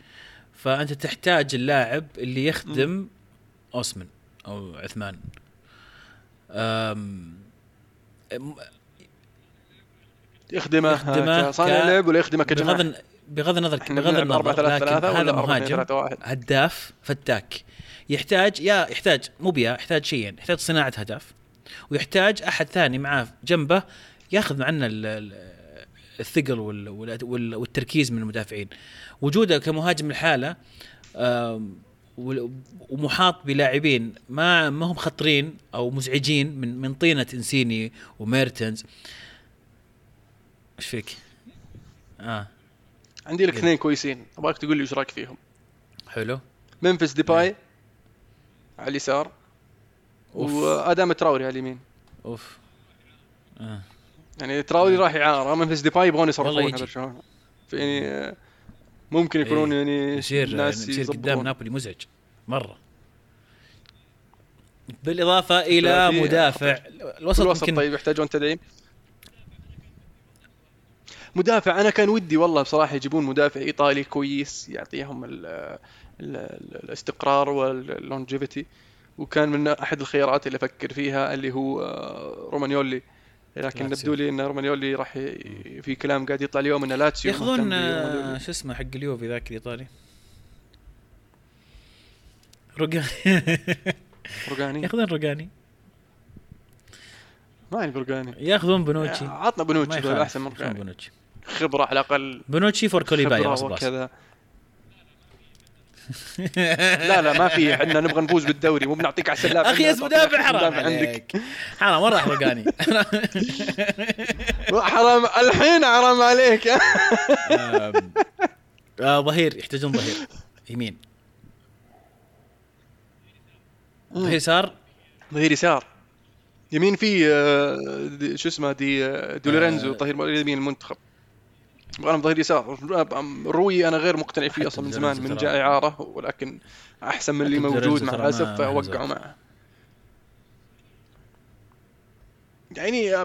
فأنت تحتاج اللاعب اللي يخدم م. أوسمن أو عثمان أم... يخدمه, يخدمه صانع لعب ولا يخدمه كجماعة؟ بغض بغض النظر بغض النظر لكن هذا مهاجم هداف فتاك. يحتاج يا يحتاج مو بيا يحتاج شيئين. يحتاج صناعة هدف ويحتاج أحد ثاني معاه جنبه ياخذ معنا الثقل والتركيز من المدافعين. وجوده كمهاجم الحاله ومحاط بلاعبين ما ما هم خطرين أو مزعجين من من طينة إنسيني وميرتنز. إيش فيك؟ آه. عندي لك اثنين كويسين. أبغاك تقول لي إيش رأيك فيهم. حلو. ممفيس ديباي إيه. على اليسار. وادام تراوري على اليمين. أوف. آه. يعني تراوري راح اعاره ممفيس ديباي يبغون يصرفون برشلونه يعني ممكن يكونون إيه. يعني يصير ناس يصير قدام نابولي مزعج. مرة. بالإضافة إلى مدافع. الوسط, الوسط طيب يحتاجون تدعيم. مدافع. أنا كان ودي والله بصراحة يجيبون مدافع إيطالي كويس يعطيهم ال ال الاستقرار وال longevity وكان من أحد الخيارات اللي أفكر فيها اللي هو آه، رومانيولي. لكن نبدو لي إن رومانيولي راح في كلام قاعد يطلع اليوم إن لاتسيو ياخذون آه، شو اسمه حق اليوفي ذاك الإيطالي. روجاني. روجاني. ياخذون روجاني. ما البرغاني ياخذون بنوتشي. عطنا بنوتشي أحسن من بنوتشي. خبرة على الأقل. بنوتشي فور كوليباي وكذا. لا لا ما في. إحنا نبغى نفوز بالدوري مو بنعطيك على السلاب أخي اسمه مدافع حرام عندك. حرام مره احرقاني حرام الحين حرام عليك. آه، ظهير يحتاجون ظهير. يمين. ظهير يسار. ظهير يسار. يمين في آه، شو اسمه دي آه، دولورينزو ظهير يمين المنتخب. أنا ظهير يسار. روي أنا غير مقتنع فيه أصلا من زمان من جاء اعاره ولكن أحسن من اللي موجود مع الاسف فوقعوا معه. يعني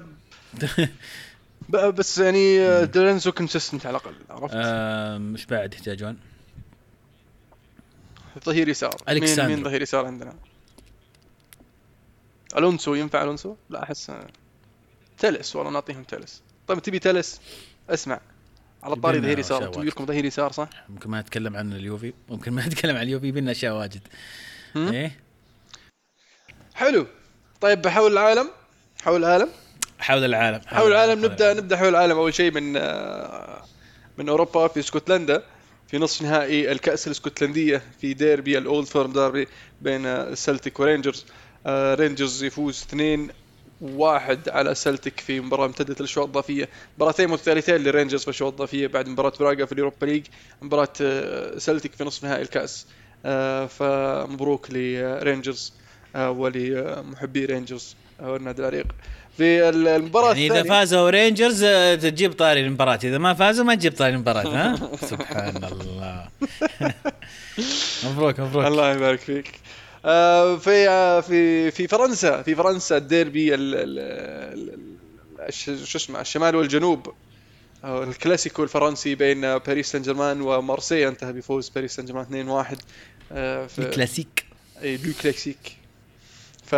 آه، بس يعني دولينزو كونسيستنت على الأقل عرفت؟ مش بعد يحتاجون؟ ظهير يسار. مين مين ظهير يسار عندنا؟ ألونسو ينفع ألونسو؟ لا أحس تلس والله نعطيهم تلس طيب تبي تلس اسمع. على الطاري ظهير يسار لكم ظهير يسار صح؟ ممكن ما نتكلم عن اليوفي ممكن ما نتكلم عن اليوفي بينا اشياء واجد. إيه؟ حلو. طيب حول العالم حول العالم. حول العالم حول, حول العالم نبدا نبدأ حول العالم. أول شيء من آه، من أوروبا في اسكتلندا في نصف نهائي الكأس الاسكتلندية في ديربي ال Old Firm ديربي بين السلتيك ورينجرز. آه، رينجرز يفوز 2 واحد على سلتك في مباراة امتدت للشوط الإضافية مباراتين متتاليتين للرينجرز في الشوط الإضافية بعد مباراة براغا في اليوروبا ليج. مباراة آه، سلتك في نصف نهائي الكأس. آه، فمبروك لرينجرز ولمحبي رينجرز والنادي العريق. في المباراة يعني إذا فازوا رينجرز تجيب طاري المباراة. إذا ما فازوا ما تجيب طاري المباراة ها؟ سبحان الله. مبروك مبروك. الله يبارك فيك. آه، في آه، في في فرنسا في فرنسا الديربي شو اسمه الشمال والجنوب. الكلاسيكو الفرنسي بين باريس سان جيرمان ومارسيليا انتهى بفوز باريس سان جيرمان 2-1 آه، في الكلاسيك. اي Le Classique ف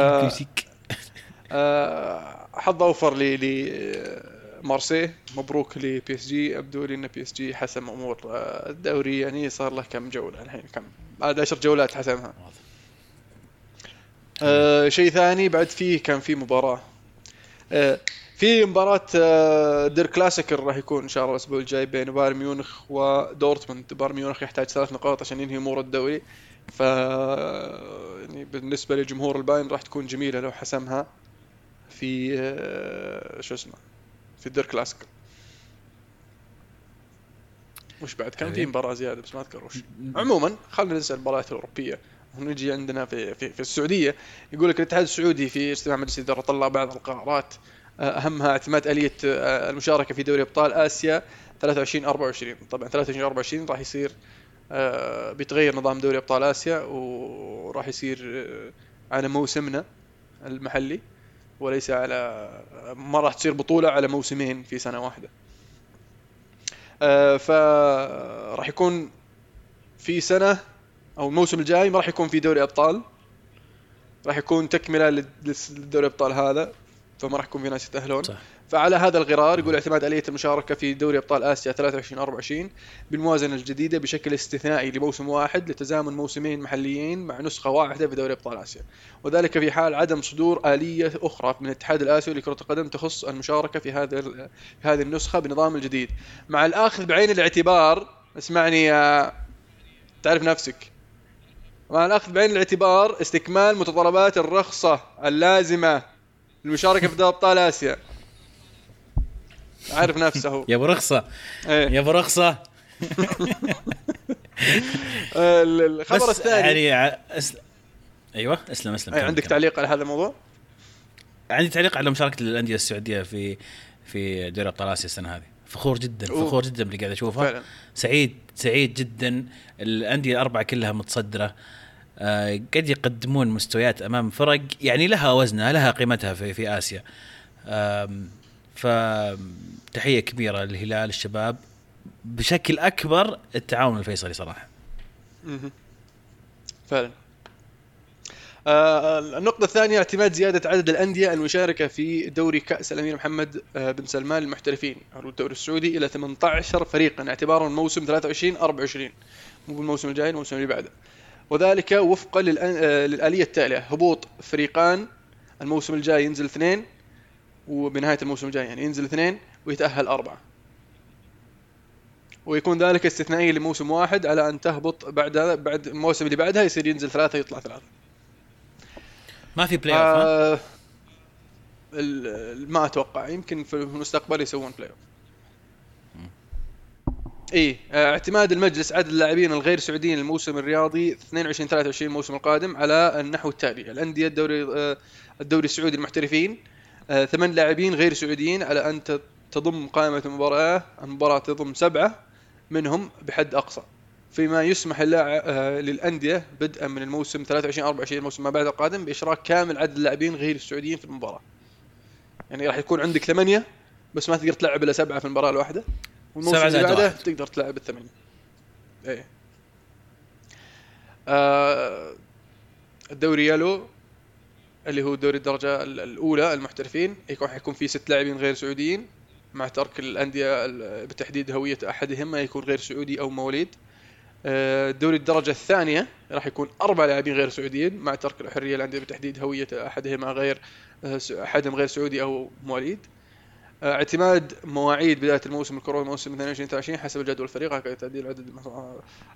حظ أوفر ل مارسي. مبروك ل PSG. يبدو لي إن PSG حسم أمور الدوري. يعني صار له كم جولة الحين كم؟ بعد 10 جولات حسمها. آه شيء ثاني بعد فيه كان في مباراة. آه في مباراة آه Der Klassiker راح يكون إن شاء الله الأسبوع الجاي بين بايرن ميونخ ودورتموند. بايرن ميونخ يحتاج ثلاث نقاط عشان ينهي أمور الدوري. ف يعني بالنسبة لجمهور البايرن راح تكون جميلة لو حسمها في آه شو اسمه في ال Der Klassiker وش بعد؟ كان في مباراة زيادة بس ما أذكر وش. عموما خلينا ننسى المباريات الأوروبية. ونجي عندنا في, في, في السعودية يقول لك الاتحاد السعودي في اجتماع مجلس الاداره طلع بعض القرارات آه، أهمها اعتماد آلية آه، المشاركة في دوري أبطال آسيا 23 24 طبعا 23 24 راح يصير آه، بيتغير نظام دوري أبطال آسيا وراح يصير على موسمنا المحلي وليس على ما راح تصير بطولة على موسمين في سنة واحدة. فراح يكون في سنة أو الموسم الجاي ما راح يكون في دوري أبطال. راح يكون تكملة للدوري الابطال هذا فما راح يكون في ناس يتأهلون. صح. فعلى هذا الغرار يقول اعتماد آلية المشاركة في دوري أبطال آسيا 23 24 بالموازنة الجديدة بشكل استثنائي لموسم واحد لتزامن موسمين محليين مع نسخة واحدة في دوري أبطال آسيا. وذلك في حال عدم صدور آلية أخرى من الاتحاد الآسيوي لكرة القدم تخص المشاركة في هذه في هذه النسخة بنظام الجديد. مع الآخذ بعين الاعتبار اسمعني يا تعرف نفسك. مع الأخذ بعين الاعتبار استكمال متطلبات الرخصة اللازمة للمشاركة في دوري أبطال آسيا. عارف نفسه. يا ابو رخصة. إيه. يا ابو رخصة الخبر الثاني. يعني. أيوه أسلم أسلم. أي عندك تعليق على هذا الموضوع؟ عندي تعليق على مشاركة الأندية السعودية في في دوري أبطال آسيا السنة هذه. فخور جدا فخور جدا باللي قاعد اشوفه فعلا. سعيد سعيد جدا. الأندية الأربعة كلها متصدرة. آه قد يقدمون مستويات أمام فرق يعني لها وزنها لها قيمتها في في آسيا. فتحية كبيرة للهلال الشباب. بشكل أكبر التعاون الفيصلي صراحة. فعلا. آه النقطة الثانية اعتماد زيادة عدد الأندية المشاركة في دوري كأس الأمير محمد آه بن سلمان للمحترفين أو الدوري السعودي إلى 18 فريقا. اعتبارا موسم 23 24 مو بالموسم الجاي الموسم اللي بعده. وذلك وفقا آه، للآلية التالية. هبوط فريقان الموسم الجاي ينزل اثنين وبنهاية الموسم الجاي يعني ينزل اثنين ويتأهل أربعة. ويكون ذلك استثنائي لموسم واحد على أن تهبط بعد بعد الموسم اللي بعدها يصير ينزل ثلاثة يطلع ثلاثة. ما في play off آه ما أتوقع. يمكن في المستقبل يسوون play off اي آه، اعتماد المجلس عدد اللاعبين الغير سعوديين الموسم الرياضي 22 23 الموسم القادم على النحو التالي. الأندية الدوري آه، الدوري السعودي المحترفين آه، ثمان لاعبين غير سعوديين على أن تضم قائمة المباراة المباراة تضم سبعة منهم بحد أقصى. فيما يسمح للأندية بدءا من الموسم 23 24 الموسم ما بعد القادم بإشراك كامل عدد اللاعبين غير السعوديين في المباراة. يعني راح يكون عندك ثمانية بس ما تقدر تلعب إلا سبعة في المباراة الواحدة. والموسم اللي بعده تقدر تلعب الثمانيه إيه. آه الدوري يالو اللي هو دوري الدرجة الأولى المحترفين يكون حيكون في ست لاعبين غير سعوديين مع ترك الأندية بتحديد هوية أحدهم ما يكون غير سعودي أو مواليد. آه، دوري الدرجة الثانية راح يكون أربع لاعبين غير سعوديين مع ترك الحرية الأندية بتحديد هوية أحدهما غير آه، أحدهم غير سعودي أو مواليد. اعتماد مواعيد بداية الموسم الكروي موسم 22 23 حسب الجدول الفريق هكذا تعديل عدد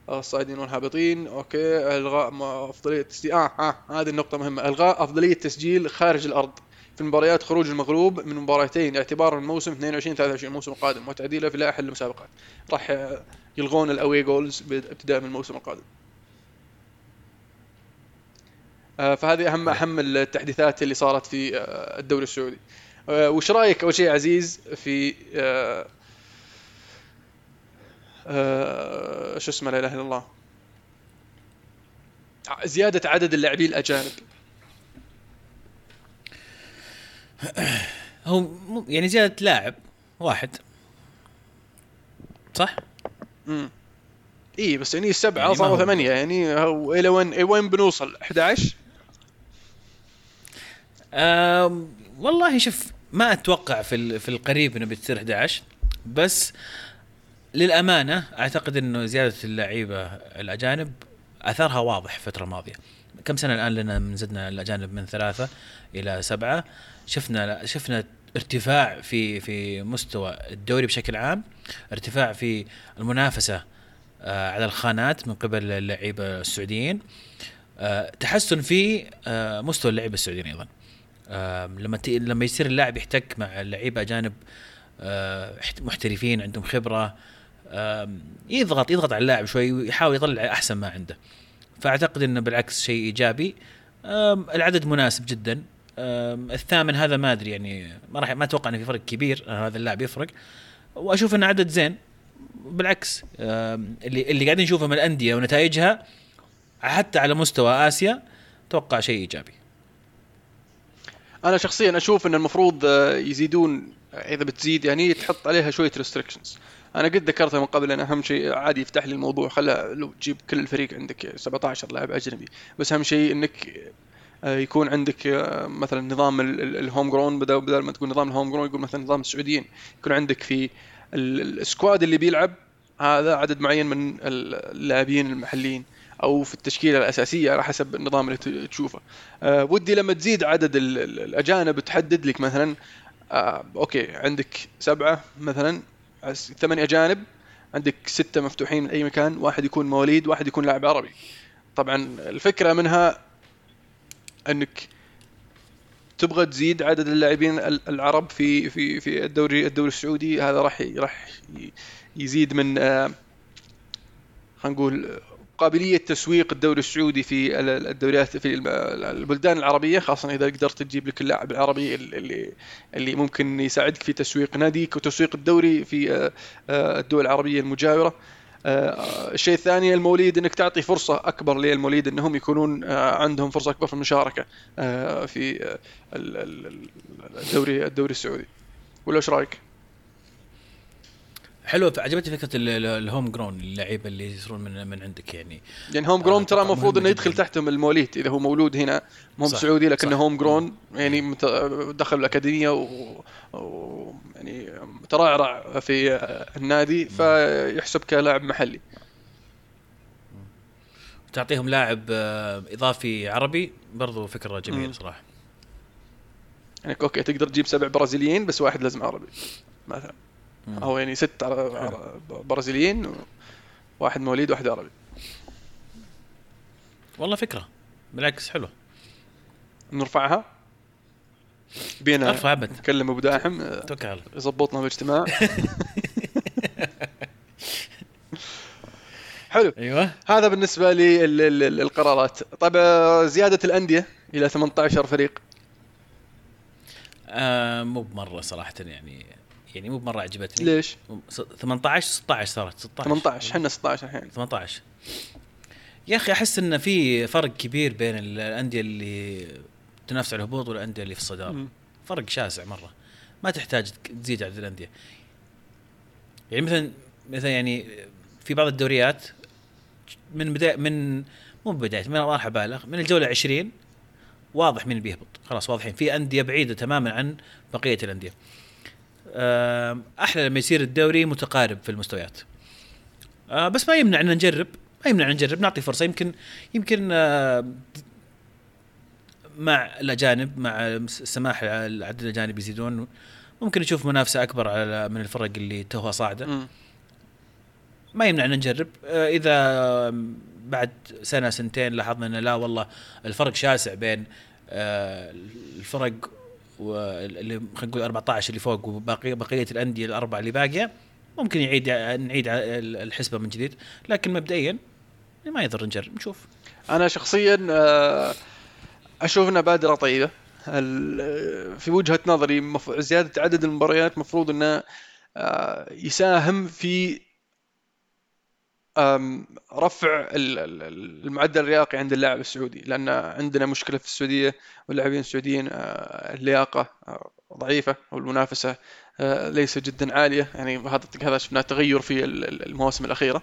الصاعدين والهابطين. okay إلغاء أفضلية تسجيل آه آه هذه النقطة مهمة. إلغاء أفضلية تسجيل خارج الأرض. في مباريات خروج المغلوب من مباراتين اعتبارا من موسم 22 23 الموسم القادم وتعديله في لائحه المسابقات. راح يلغون الأوي جولز ابتداء من الموسم القادم. آه، فهذه اهم أهم التحديثات اللي صارت في آه، الدوري السعودي. آه، وش رأيك أول شيء عزيز في آه آه شو اسمه لا إله إلا الله. زيادة عدد اللاعبين الأجانب. هو يعني زيادة لاعب واحد. صح؟ امم اي بس يعني سبعة يعني صاروا ثمانيه يعني إلى وين وين بنوصل؟ 11 والله شوف ما أتوقع في في القريب إنه بتصير 11 بس للأمانة أعتقد إنه زيادة اللعيبة الأجانب أثرها واضح الفترة الماضية. كم سنة الآن لنا من زدنا الأجانب من ثلاثة إلى سبعة؟ شفنا شفنا ارتفاع في في مستوى الدوري بشكل عام ارتفاع في المنافسة آه، على الخانات من قبل اللعيبة السعوديين آه، تحسن في آه، مستوى اللعيبة السعوديين أيضا. لما لما يصير اللاعب يحتك مع لعيبة أجانب محترفين عندهم خبرة يضغط يضغط على اللاعب شوي ويحاول يطلع أحسن ما عنده. فأعتقد إنه بالعكس شيء إيجابي. العدد مناسب جدا. الثامن هذا ما أدري يعني ما راح ما أتوقع إنه في فرق كبير هذا اللاعب يفرق. وأشوف إنه عدد زين. بالعكس اللي اللي قاعدين نشوفه من الأندية ونتائجها حتى على مستوى آسيا أتوقع شيء إيجابي. أنا شخصيا أشوف إن المفروض آه، يزيدون إذا بتزيد يعني تحط عليها شوية restrictions أنا قد ذكرتها من قبل إن أهم شيء عادي يفتح لي الموضوع خلا لو تجيب كل الفريق عندك 17 لاعب أجنبي. بس أهم شيء إنك آه، يكون عندك آه، مثلا نظام ال homegrown بدل بدل ما تقول نظام ال homegrown يقول مثلا نظام السعوديين. يكون عندك في ال squad اللي بيلعب هذا عدد معين من اللاعبين المحليين. أو في التشكيلة الأساسية على حسب النظام اللي تشوفه. أه ودي لما تزيد عدد الأجانب تحدد لك مثلا أه أوكي عندك سبعة مثلا ثمان أجانب عندك ستة مفتوحين من اي مكان واحد يكون مواليد واحد يكون لاعب عربي. طبعا الفكرة منها إنك تبغى تزيد عدد اللاعبين العرب في في في الدوري الدوري السعودي. هذا راح راح يزيد من آه، خلينا نقول قابلية تسويق الدوري السعودي في الدوريات في البلدان العربية خاصة إذا قدرت تجيب لك اللاعب العربي اللي اللي ممكن يساعدك في تسويق ناديك وتسويق الدوري في آه، آه، الدول العربية المجاورة آه، الشيء الثاني الموليد إنك تعطي فرصة أكبر للموليد إنهم يكونون عندهم فرصة أكبر في المشاركة في الدوري الدوري السعودي ولا إيش رأيك؟ حلوة عجبتني فكرة الهوم جرون اللعيبة اللي يصيرون من من عندك يعني. يعني هوم جرون ترى المفروض إنه يدخل تحتهم المواليد إذا هو مولود هنا مو سعودي لكنه هوم جرون يعني دخل الأكاديمية و... و... يعني ترعرع في النادي فيحسب كلاعب محلي. تعطيهم لاعب آه، إضافي عربي برضو فكرة جميلة صراحة. يعني أوكي تقدر تجيب سبع برازيليين بس واحد لازم عربي مثلا. أو يعني ست برازيليين واحد مواليد واحد عربي. والله فكرة. بالعكس حلوة. نرفعها. بينا أرفع أبد. نكلم أبو داحم. توكل يظبطنا باجتماع حلو. أيوه. هذا بالنسبة للقرارات طيب زيادة الأندية إلى 18 فريق. آه مو بمرة صراحة يعني. يعني مو بمرة عجبتني. ليش؟ 18 16 صارت 16 18 إحنا 16 الحين. 18 يا أخي أحس إن في فرق كبير بين الأندية اللي تنافس على الهبوط والأندية اللي في الصدارة. م. فرق شاسع مرة. ما تحتاج تزيد عدد الأندية. يعني مثلا مثلا يعني في بعض الدوريات من بدايه من مو بداية من راح أبالغ. من الجولة 20 واضح مين بيهبط. خلاص واضحين. في أندية بعيدة تماما عن بقية الأندية. أحلى لما يصير الدوري متقارب في المستويات. آه، بس ما يمنع ان نجرب ما يمنع ان نجرب نعطي فرصة. يمكن يمكن مع الأجانب مع السماح عدد الأجانب يزيدون. ممكن نشوف منافسة أكبر على من الفرق اللي توها صاعدة. ما يمنع ان نجرب. آه، إذا بعد سنة سنتين لاحظنا إنه لا والله الفرق شاسع بين آه، الفرق واللي خلينا نقول 14 اللي فوق وباقي بقية الأندية الأربعة اللي باقية ممكن يعيد نعيد الحسبة من جديد لكن مبدئيا ما يضر نجرب نشوف. أنا شخصيا آه، أشوف إنها بادرة طيبة. في وجهة نظري زيادة عدد المباريات مفروض إنه يساهم في رفع المعدل الرياقي عند اللاعب السعودي لأن عندنا مشكلة في السعودية واللاعبين السعوديين آه، اللياقة آه، ضعيفة والمنافسة آه، ليس جدا عالية. يعني هذا شفنا تغير في المواسم الأخيرة.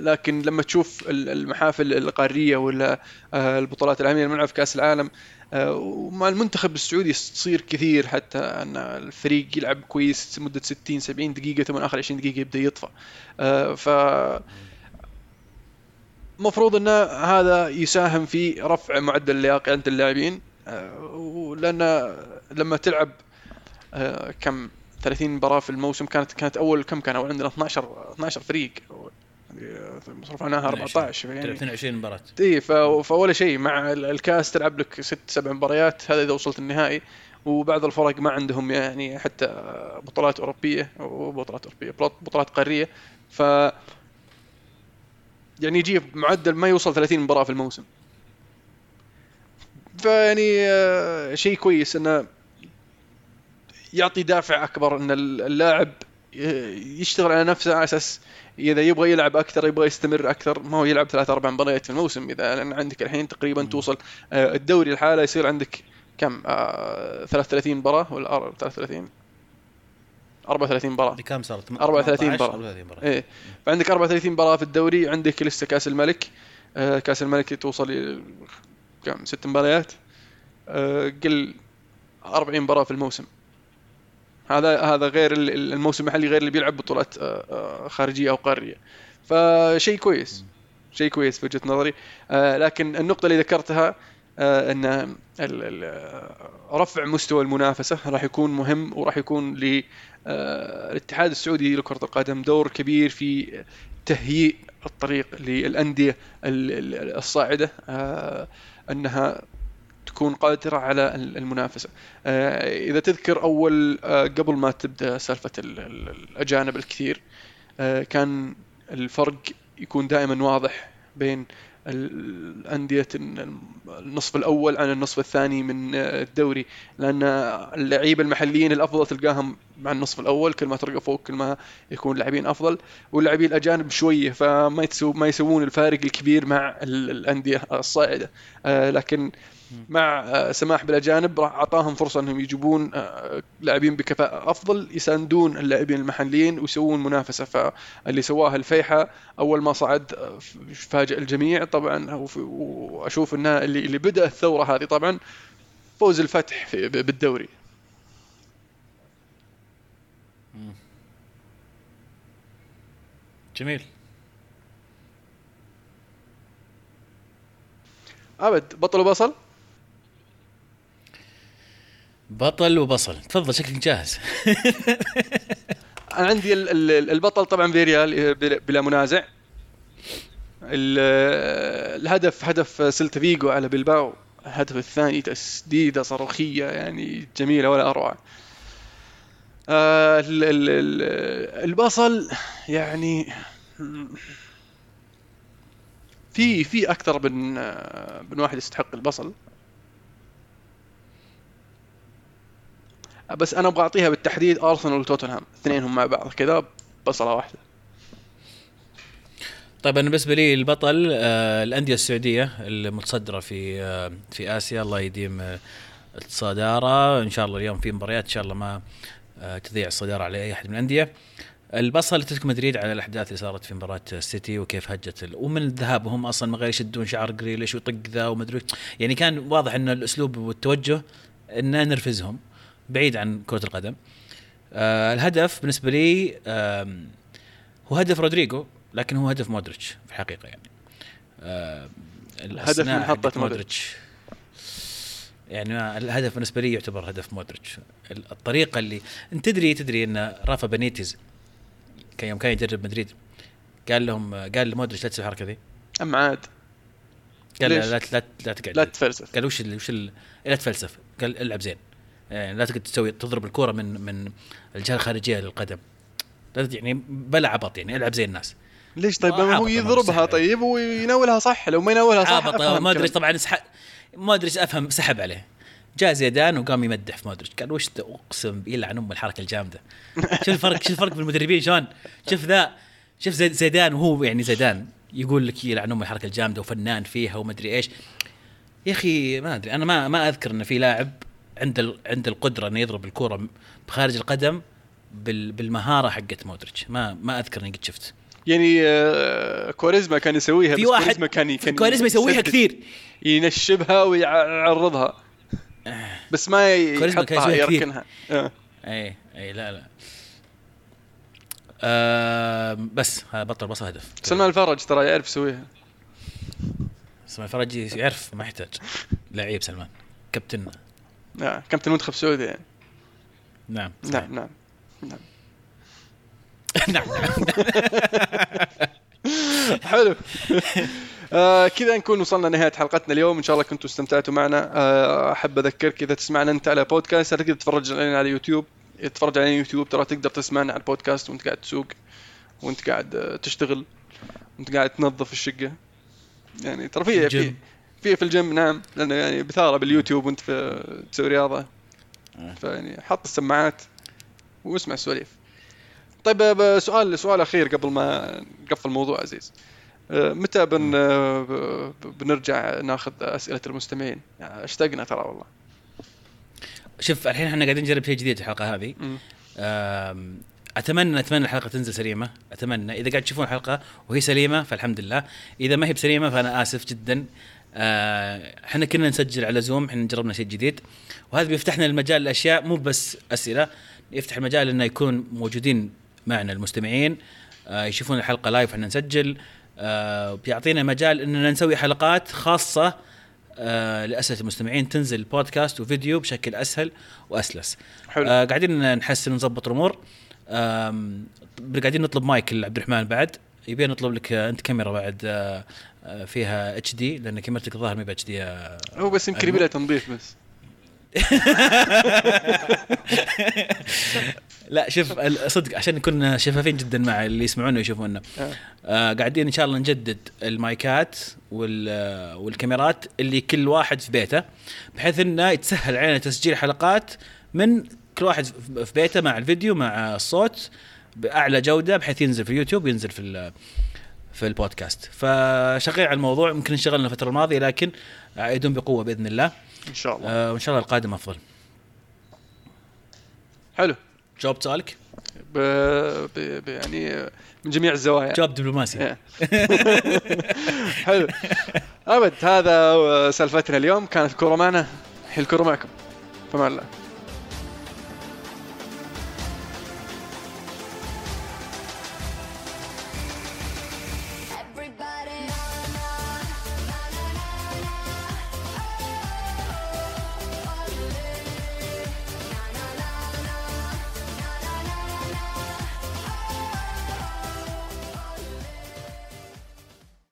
لكن لما تشوف المحافل القارية ولا البطولات العالمية الملعب في كأس العالم ومع المنتخب السعودي تصير كثير حتى أن الفريق يلعب كويس مده 60 70 دقيقة ثم آخر 20 دقيقة يبدأ يطفى. ف مفروض أن هذا يساهم في رفع معدل اللياقه عند اللاعبين. لأن لما تلعب كم 30 مباراة في الموسم كانت كانت أول كم كان عندنا 12 12 فريق. مصروف عنها 14 يعني. 22 مباراة. إي فأول شيء مع الكاس تلعب لك ست سبع مباريات هذا إذا وصلت النهائي. وبعض الفرق ما عندهم يعني حتى بطولات أوروبية وبطولات أوروبية بطولات قارية. ف يعني يجي معدل ما يوصل 30 مباراة في الموسم. فيعني آه، شيء كويس إنه يعطي دافع أكبر إن اللاعب يشتغل على نفسه على أساس إذا يبغى يلعب أكثر يبغى يستمر أكثر ما هو يلعب ثلاث أربع مباريات في الموسم. إذا لأن عندك الحين تقريبا توصل آه، الدوري الحالة يصير عندك كم؟ آه 33 مباراة ولا 33 34 مباراة. كم صارت؟ 34 مباراة. إيه. فعندك 34 مباراة في الدوري عندك لسه كأس الملك. آه كأس الملك توصل كم؟ ست مباريات. آه قل 40 مباراة في الموسم. هذا هذا غير الموسم المحلي غير اللي بيلعب بطولات آه، آه، خارجية أو قارية. فشيء كويس شيء كويس في وجهة نظري. آه، لكن النقطة اللي ذكرتها إن رفع مستوى المنافسة راح يكون مهم وراح يكون للاتحاد السعودي لكرة القدم دور كبير في تهيئ الطريق للأندية الصاعدة أنها تكون قادرة على المنافسة. آه، إذا تذكر أول آه، قبل ما تبدأ سالفة الأجانب الكثير آه، كان الفرق يكون دائما واضح بين الأندية النصف الأول عن النصف الثاني من الدوري. لأن اللعيبة المحليين الأفضل تلقاهم مع النصف الأول كل ما ترقى فوق كل ما يكون لاعبين أفضل. واللاعبين الأجانب شوية فما ما يسوون الفارق الكبير مع الأندية الصاعدة. آه، لكن مع آه، سماح بالاجانب راح أعطاهم فرصة إنهم يجيبون آه، لاعبين بكفاءة أفضل يساندون اللاعبين المحليين ويسوون منافسة. فاللي سواها الفيحة أول ما صعد آه، فاجئ الجميع طبعا وأشوف انها اللي اللي بدأ الثورة هذه طبعا فوز الفتح بالدوري. جميل. ابد بطل وبصل؟ بطل وبصل. تفضل شكلك جاهز. أنا عندي البطل طبعا فياريال بلا منازع. الهدف هدف سلتا فيجو على بلباو. الهدف الثاني تسديدة صاروخية يعني جميلة ولا أروع. آه، البصل يعني في في أكثر من من واحد يستحق البصل. بس أنا أبغى أعطيها بالتحديد ارسنال وتوتنهام. اثنينهم مع بعض كذا بصلة واحدة. طيب أنا بالنسبة لي البطل آه الأندية السعودية المتصدرة في آه في آسيا. الله يديم آه الصدارة. إن شاء الله اليوم في مباريات إن شاء الله ما آه تضيع الصدارة على أي أحد من الأندية. البصل أتلتيكو مدريد على الأحداث اللي صارت في مباراة السيتي وكيف هجت ومن ذهابهم أصلا ما غير يشدون شعر جريليش ويطق ذا ومدري يعني كان واضح إن الأسلوب والتوجه إنه نرفزهم. بعيد عن كرة القدم. آه الهدف بالنسبة لي آه هو هدف رودريجو لكن هو هدف مودريتش في الحقيقة يعني. آه الهدف من محطه مودريتش. يعني الهدف بالنسبة لي يعتبر هدف مودريتش. الطريقة اللي انت تدري تدري إن رافا بنيتيز كان يوم كان يدرب مدريد قال لهم قال لمودريتش لا تسوي الحركة ذي. أم عاد. قال لا لا لا, تقعد. لا تفلسف. قال وش وش لا تفلسف. قال العب زين. يعني لا تقدر تسوي تضرب الكورة من من الجهة الخارجية للقدم. لا يعني بلا عبط يعني العب زي الناس. ليش طيب؟ ما هو يضربها طيب ويناولها صح لو ما يناولها صح عبط ما أدري طبعا ما أدري أفهم سحب عليه. جاء زيدان وقام يمدح في مودريتش. قال وش أقسم يلعن ام الحركة الجامدة. شوف الفرق شوف الفرق في المدربين؟ شلون؟ شوف ذا شوف زيدان وهو يعني زيدان يقول لك يلعن أم الحركة الجامدة وفنان فيها ومدري إيش. يا أخي ما أدري أنا ما ما أذكر إن في لاعب عنده عنده القدرة إنه يضرب الكورة بخارج القدم بالمهارة حقت مودريتش. ما ما أذكر إني قد شفت. يعني آه، كواريزما كان يسويها في واحد كواريزما كان كان كواريزما يسويها كثير. ينشبها ويعرضها. بس ما يحطها يركنها. آه. اي اي لا لا. آه بس هذا بطل بص هدف. سلمان الفرج ترى يعرف يسويها. سلمان الفرج يعرف ما يحتاج. لعيب سلمان. كابتن. نعم كابتن المنتخب السعودي يعني. نعم نعم نعم نعم. نعم حلو. آه كذا نكون وصلنا نهايه حلقتنا اليوم. إن شاء الله كنتوا استمتعتوا معنا. آه أحب أذكرك إذا تسمعنا أنت على بودكاست تقدر تتفرج علينا على يوتيوب. تتفرج على يوتيوب ترى تقدر تسمعنا على البودكاست وأنت قاعد تسوق وأنت قاعد تشتغل وأنت قاعد تنظف الشقة. يعني ترى في في في الجيم نعم. لأنه يعني بثارة باليوتيوب وأنت في تسوي رياضة. آه. فيعني حط السماعات واسمع السواليف. طيب سؤال سؤال أخير قبل ما نقفل الموضوع عزيز. آه، متى بن بنرجع ناخذ أسئلة المستمعين؟ يعني اشتقنا ترى والله. شوف الحين إحنا قاعدين نجرب شيء جديد الحلقة هذه. أتمنى أتمنى الحلقة تنزل سليمة. أتمنى. إذا قاعد تشوفون الحلقة وهي سليمة فالحمد لله. إذا ما هي بسليمة فأنا آسف جدا. آه، إحنا كنا نسجل على زوم إحنا جربنا شيء جديد. وهذا بيفتح لنا المجال لأشياء مو بس أسئلة يفتح المجال إنه يكون موجودين معنا المستمعين آه يشوفون الحلقة لايف إحنا نسجل آه بيعطينا مجال إننا نسوي حلقات خاصة آه لأسئلة المستمعين. تنزل بودكاست وفيديو بشكل أسهل وأسلس. حلو. آه قاعدين نحسن ونظبط الأمور. آه قاعدين نطلب مايك لعبد الرحمن بعد. يبي نطلب لك انت كاميرا بعد آه آه، فيها HD لأن كاميرتك الظاهر ما HD هو بس يمكن يبي تنظيف بس. لا شوف صدق عشان نكون شفافين جدا مع اللي يسمعونا ويشوفونا آه. آه قاعدين إن شاء الله نجدد المايكات وال والكاميرات اللي كل واحد في بيته بحيث إنه يتسهل علينا تسجيل حلقات من كل واحد في بيته مع الفيديو مع الصوت بأعلى جودة بحيث ينزل في اليوتيوب وينزل في في البودكاست. فشغال على الموضوع يمكن انشغلنا الفترة الماضية لكن عايدون بقوة بإذن الله. إن شاء الله. آه وإن شاء الله القادم أفضل. حلو. جاوبت سؤالك؟ ب... ب... ب... يعني من جميع الزوايا. جواب دبلوماسي. إيه. حلو. أبد هذا سالفتنا اليوم. كانت الكوره معنا الحين الكوره معكم فما الله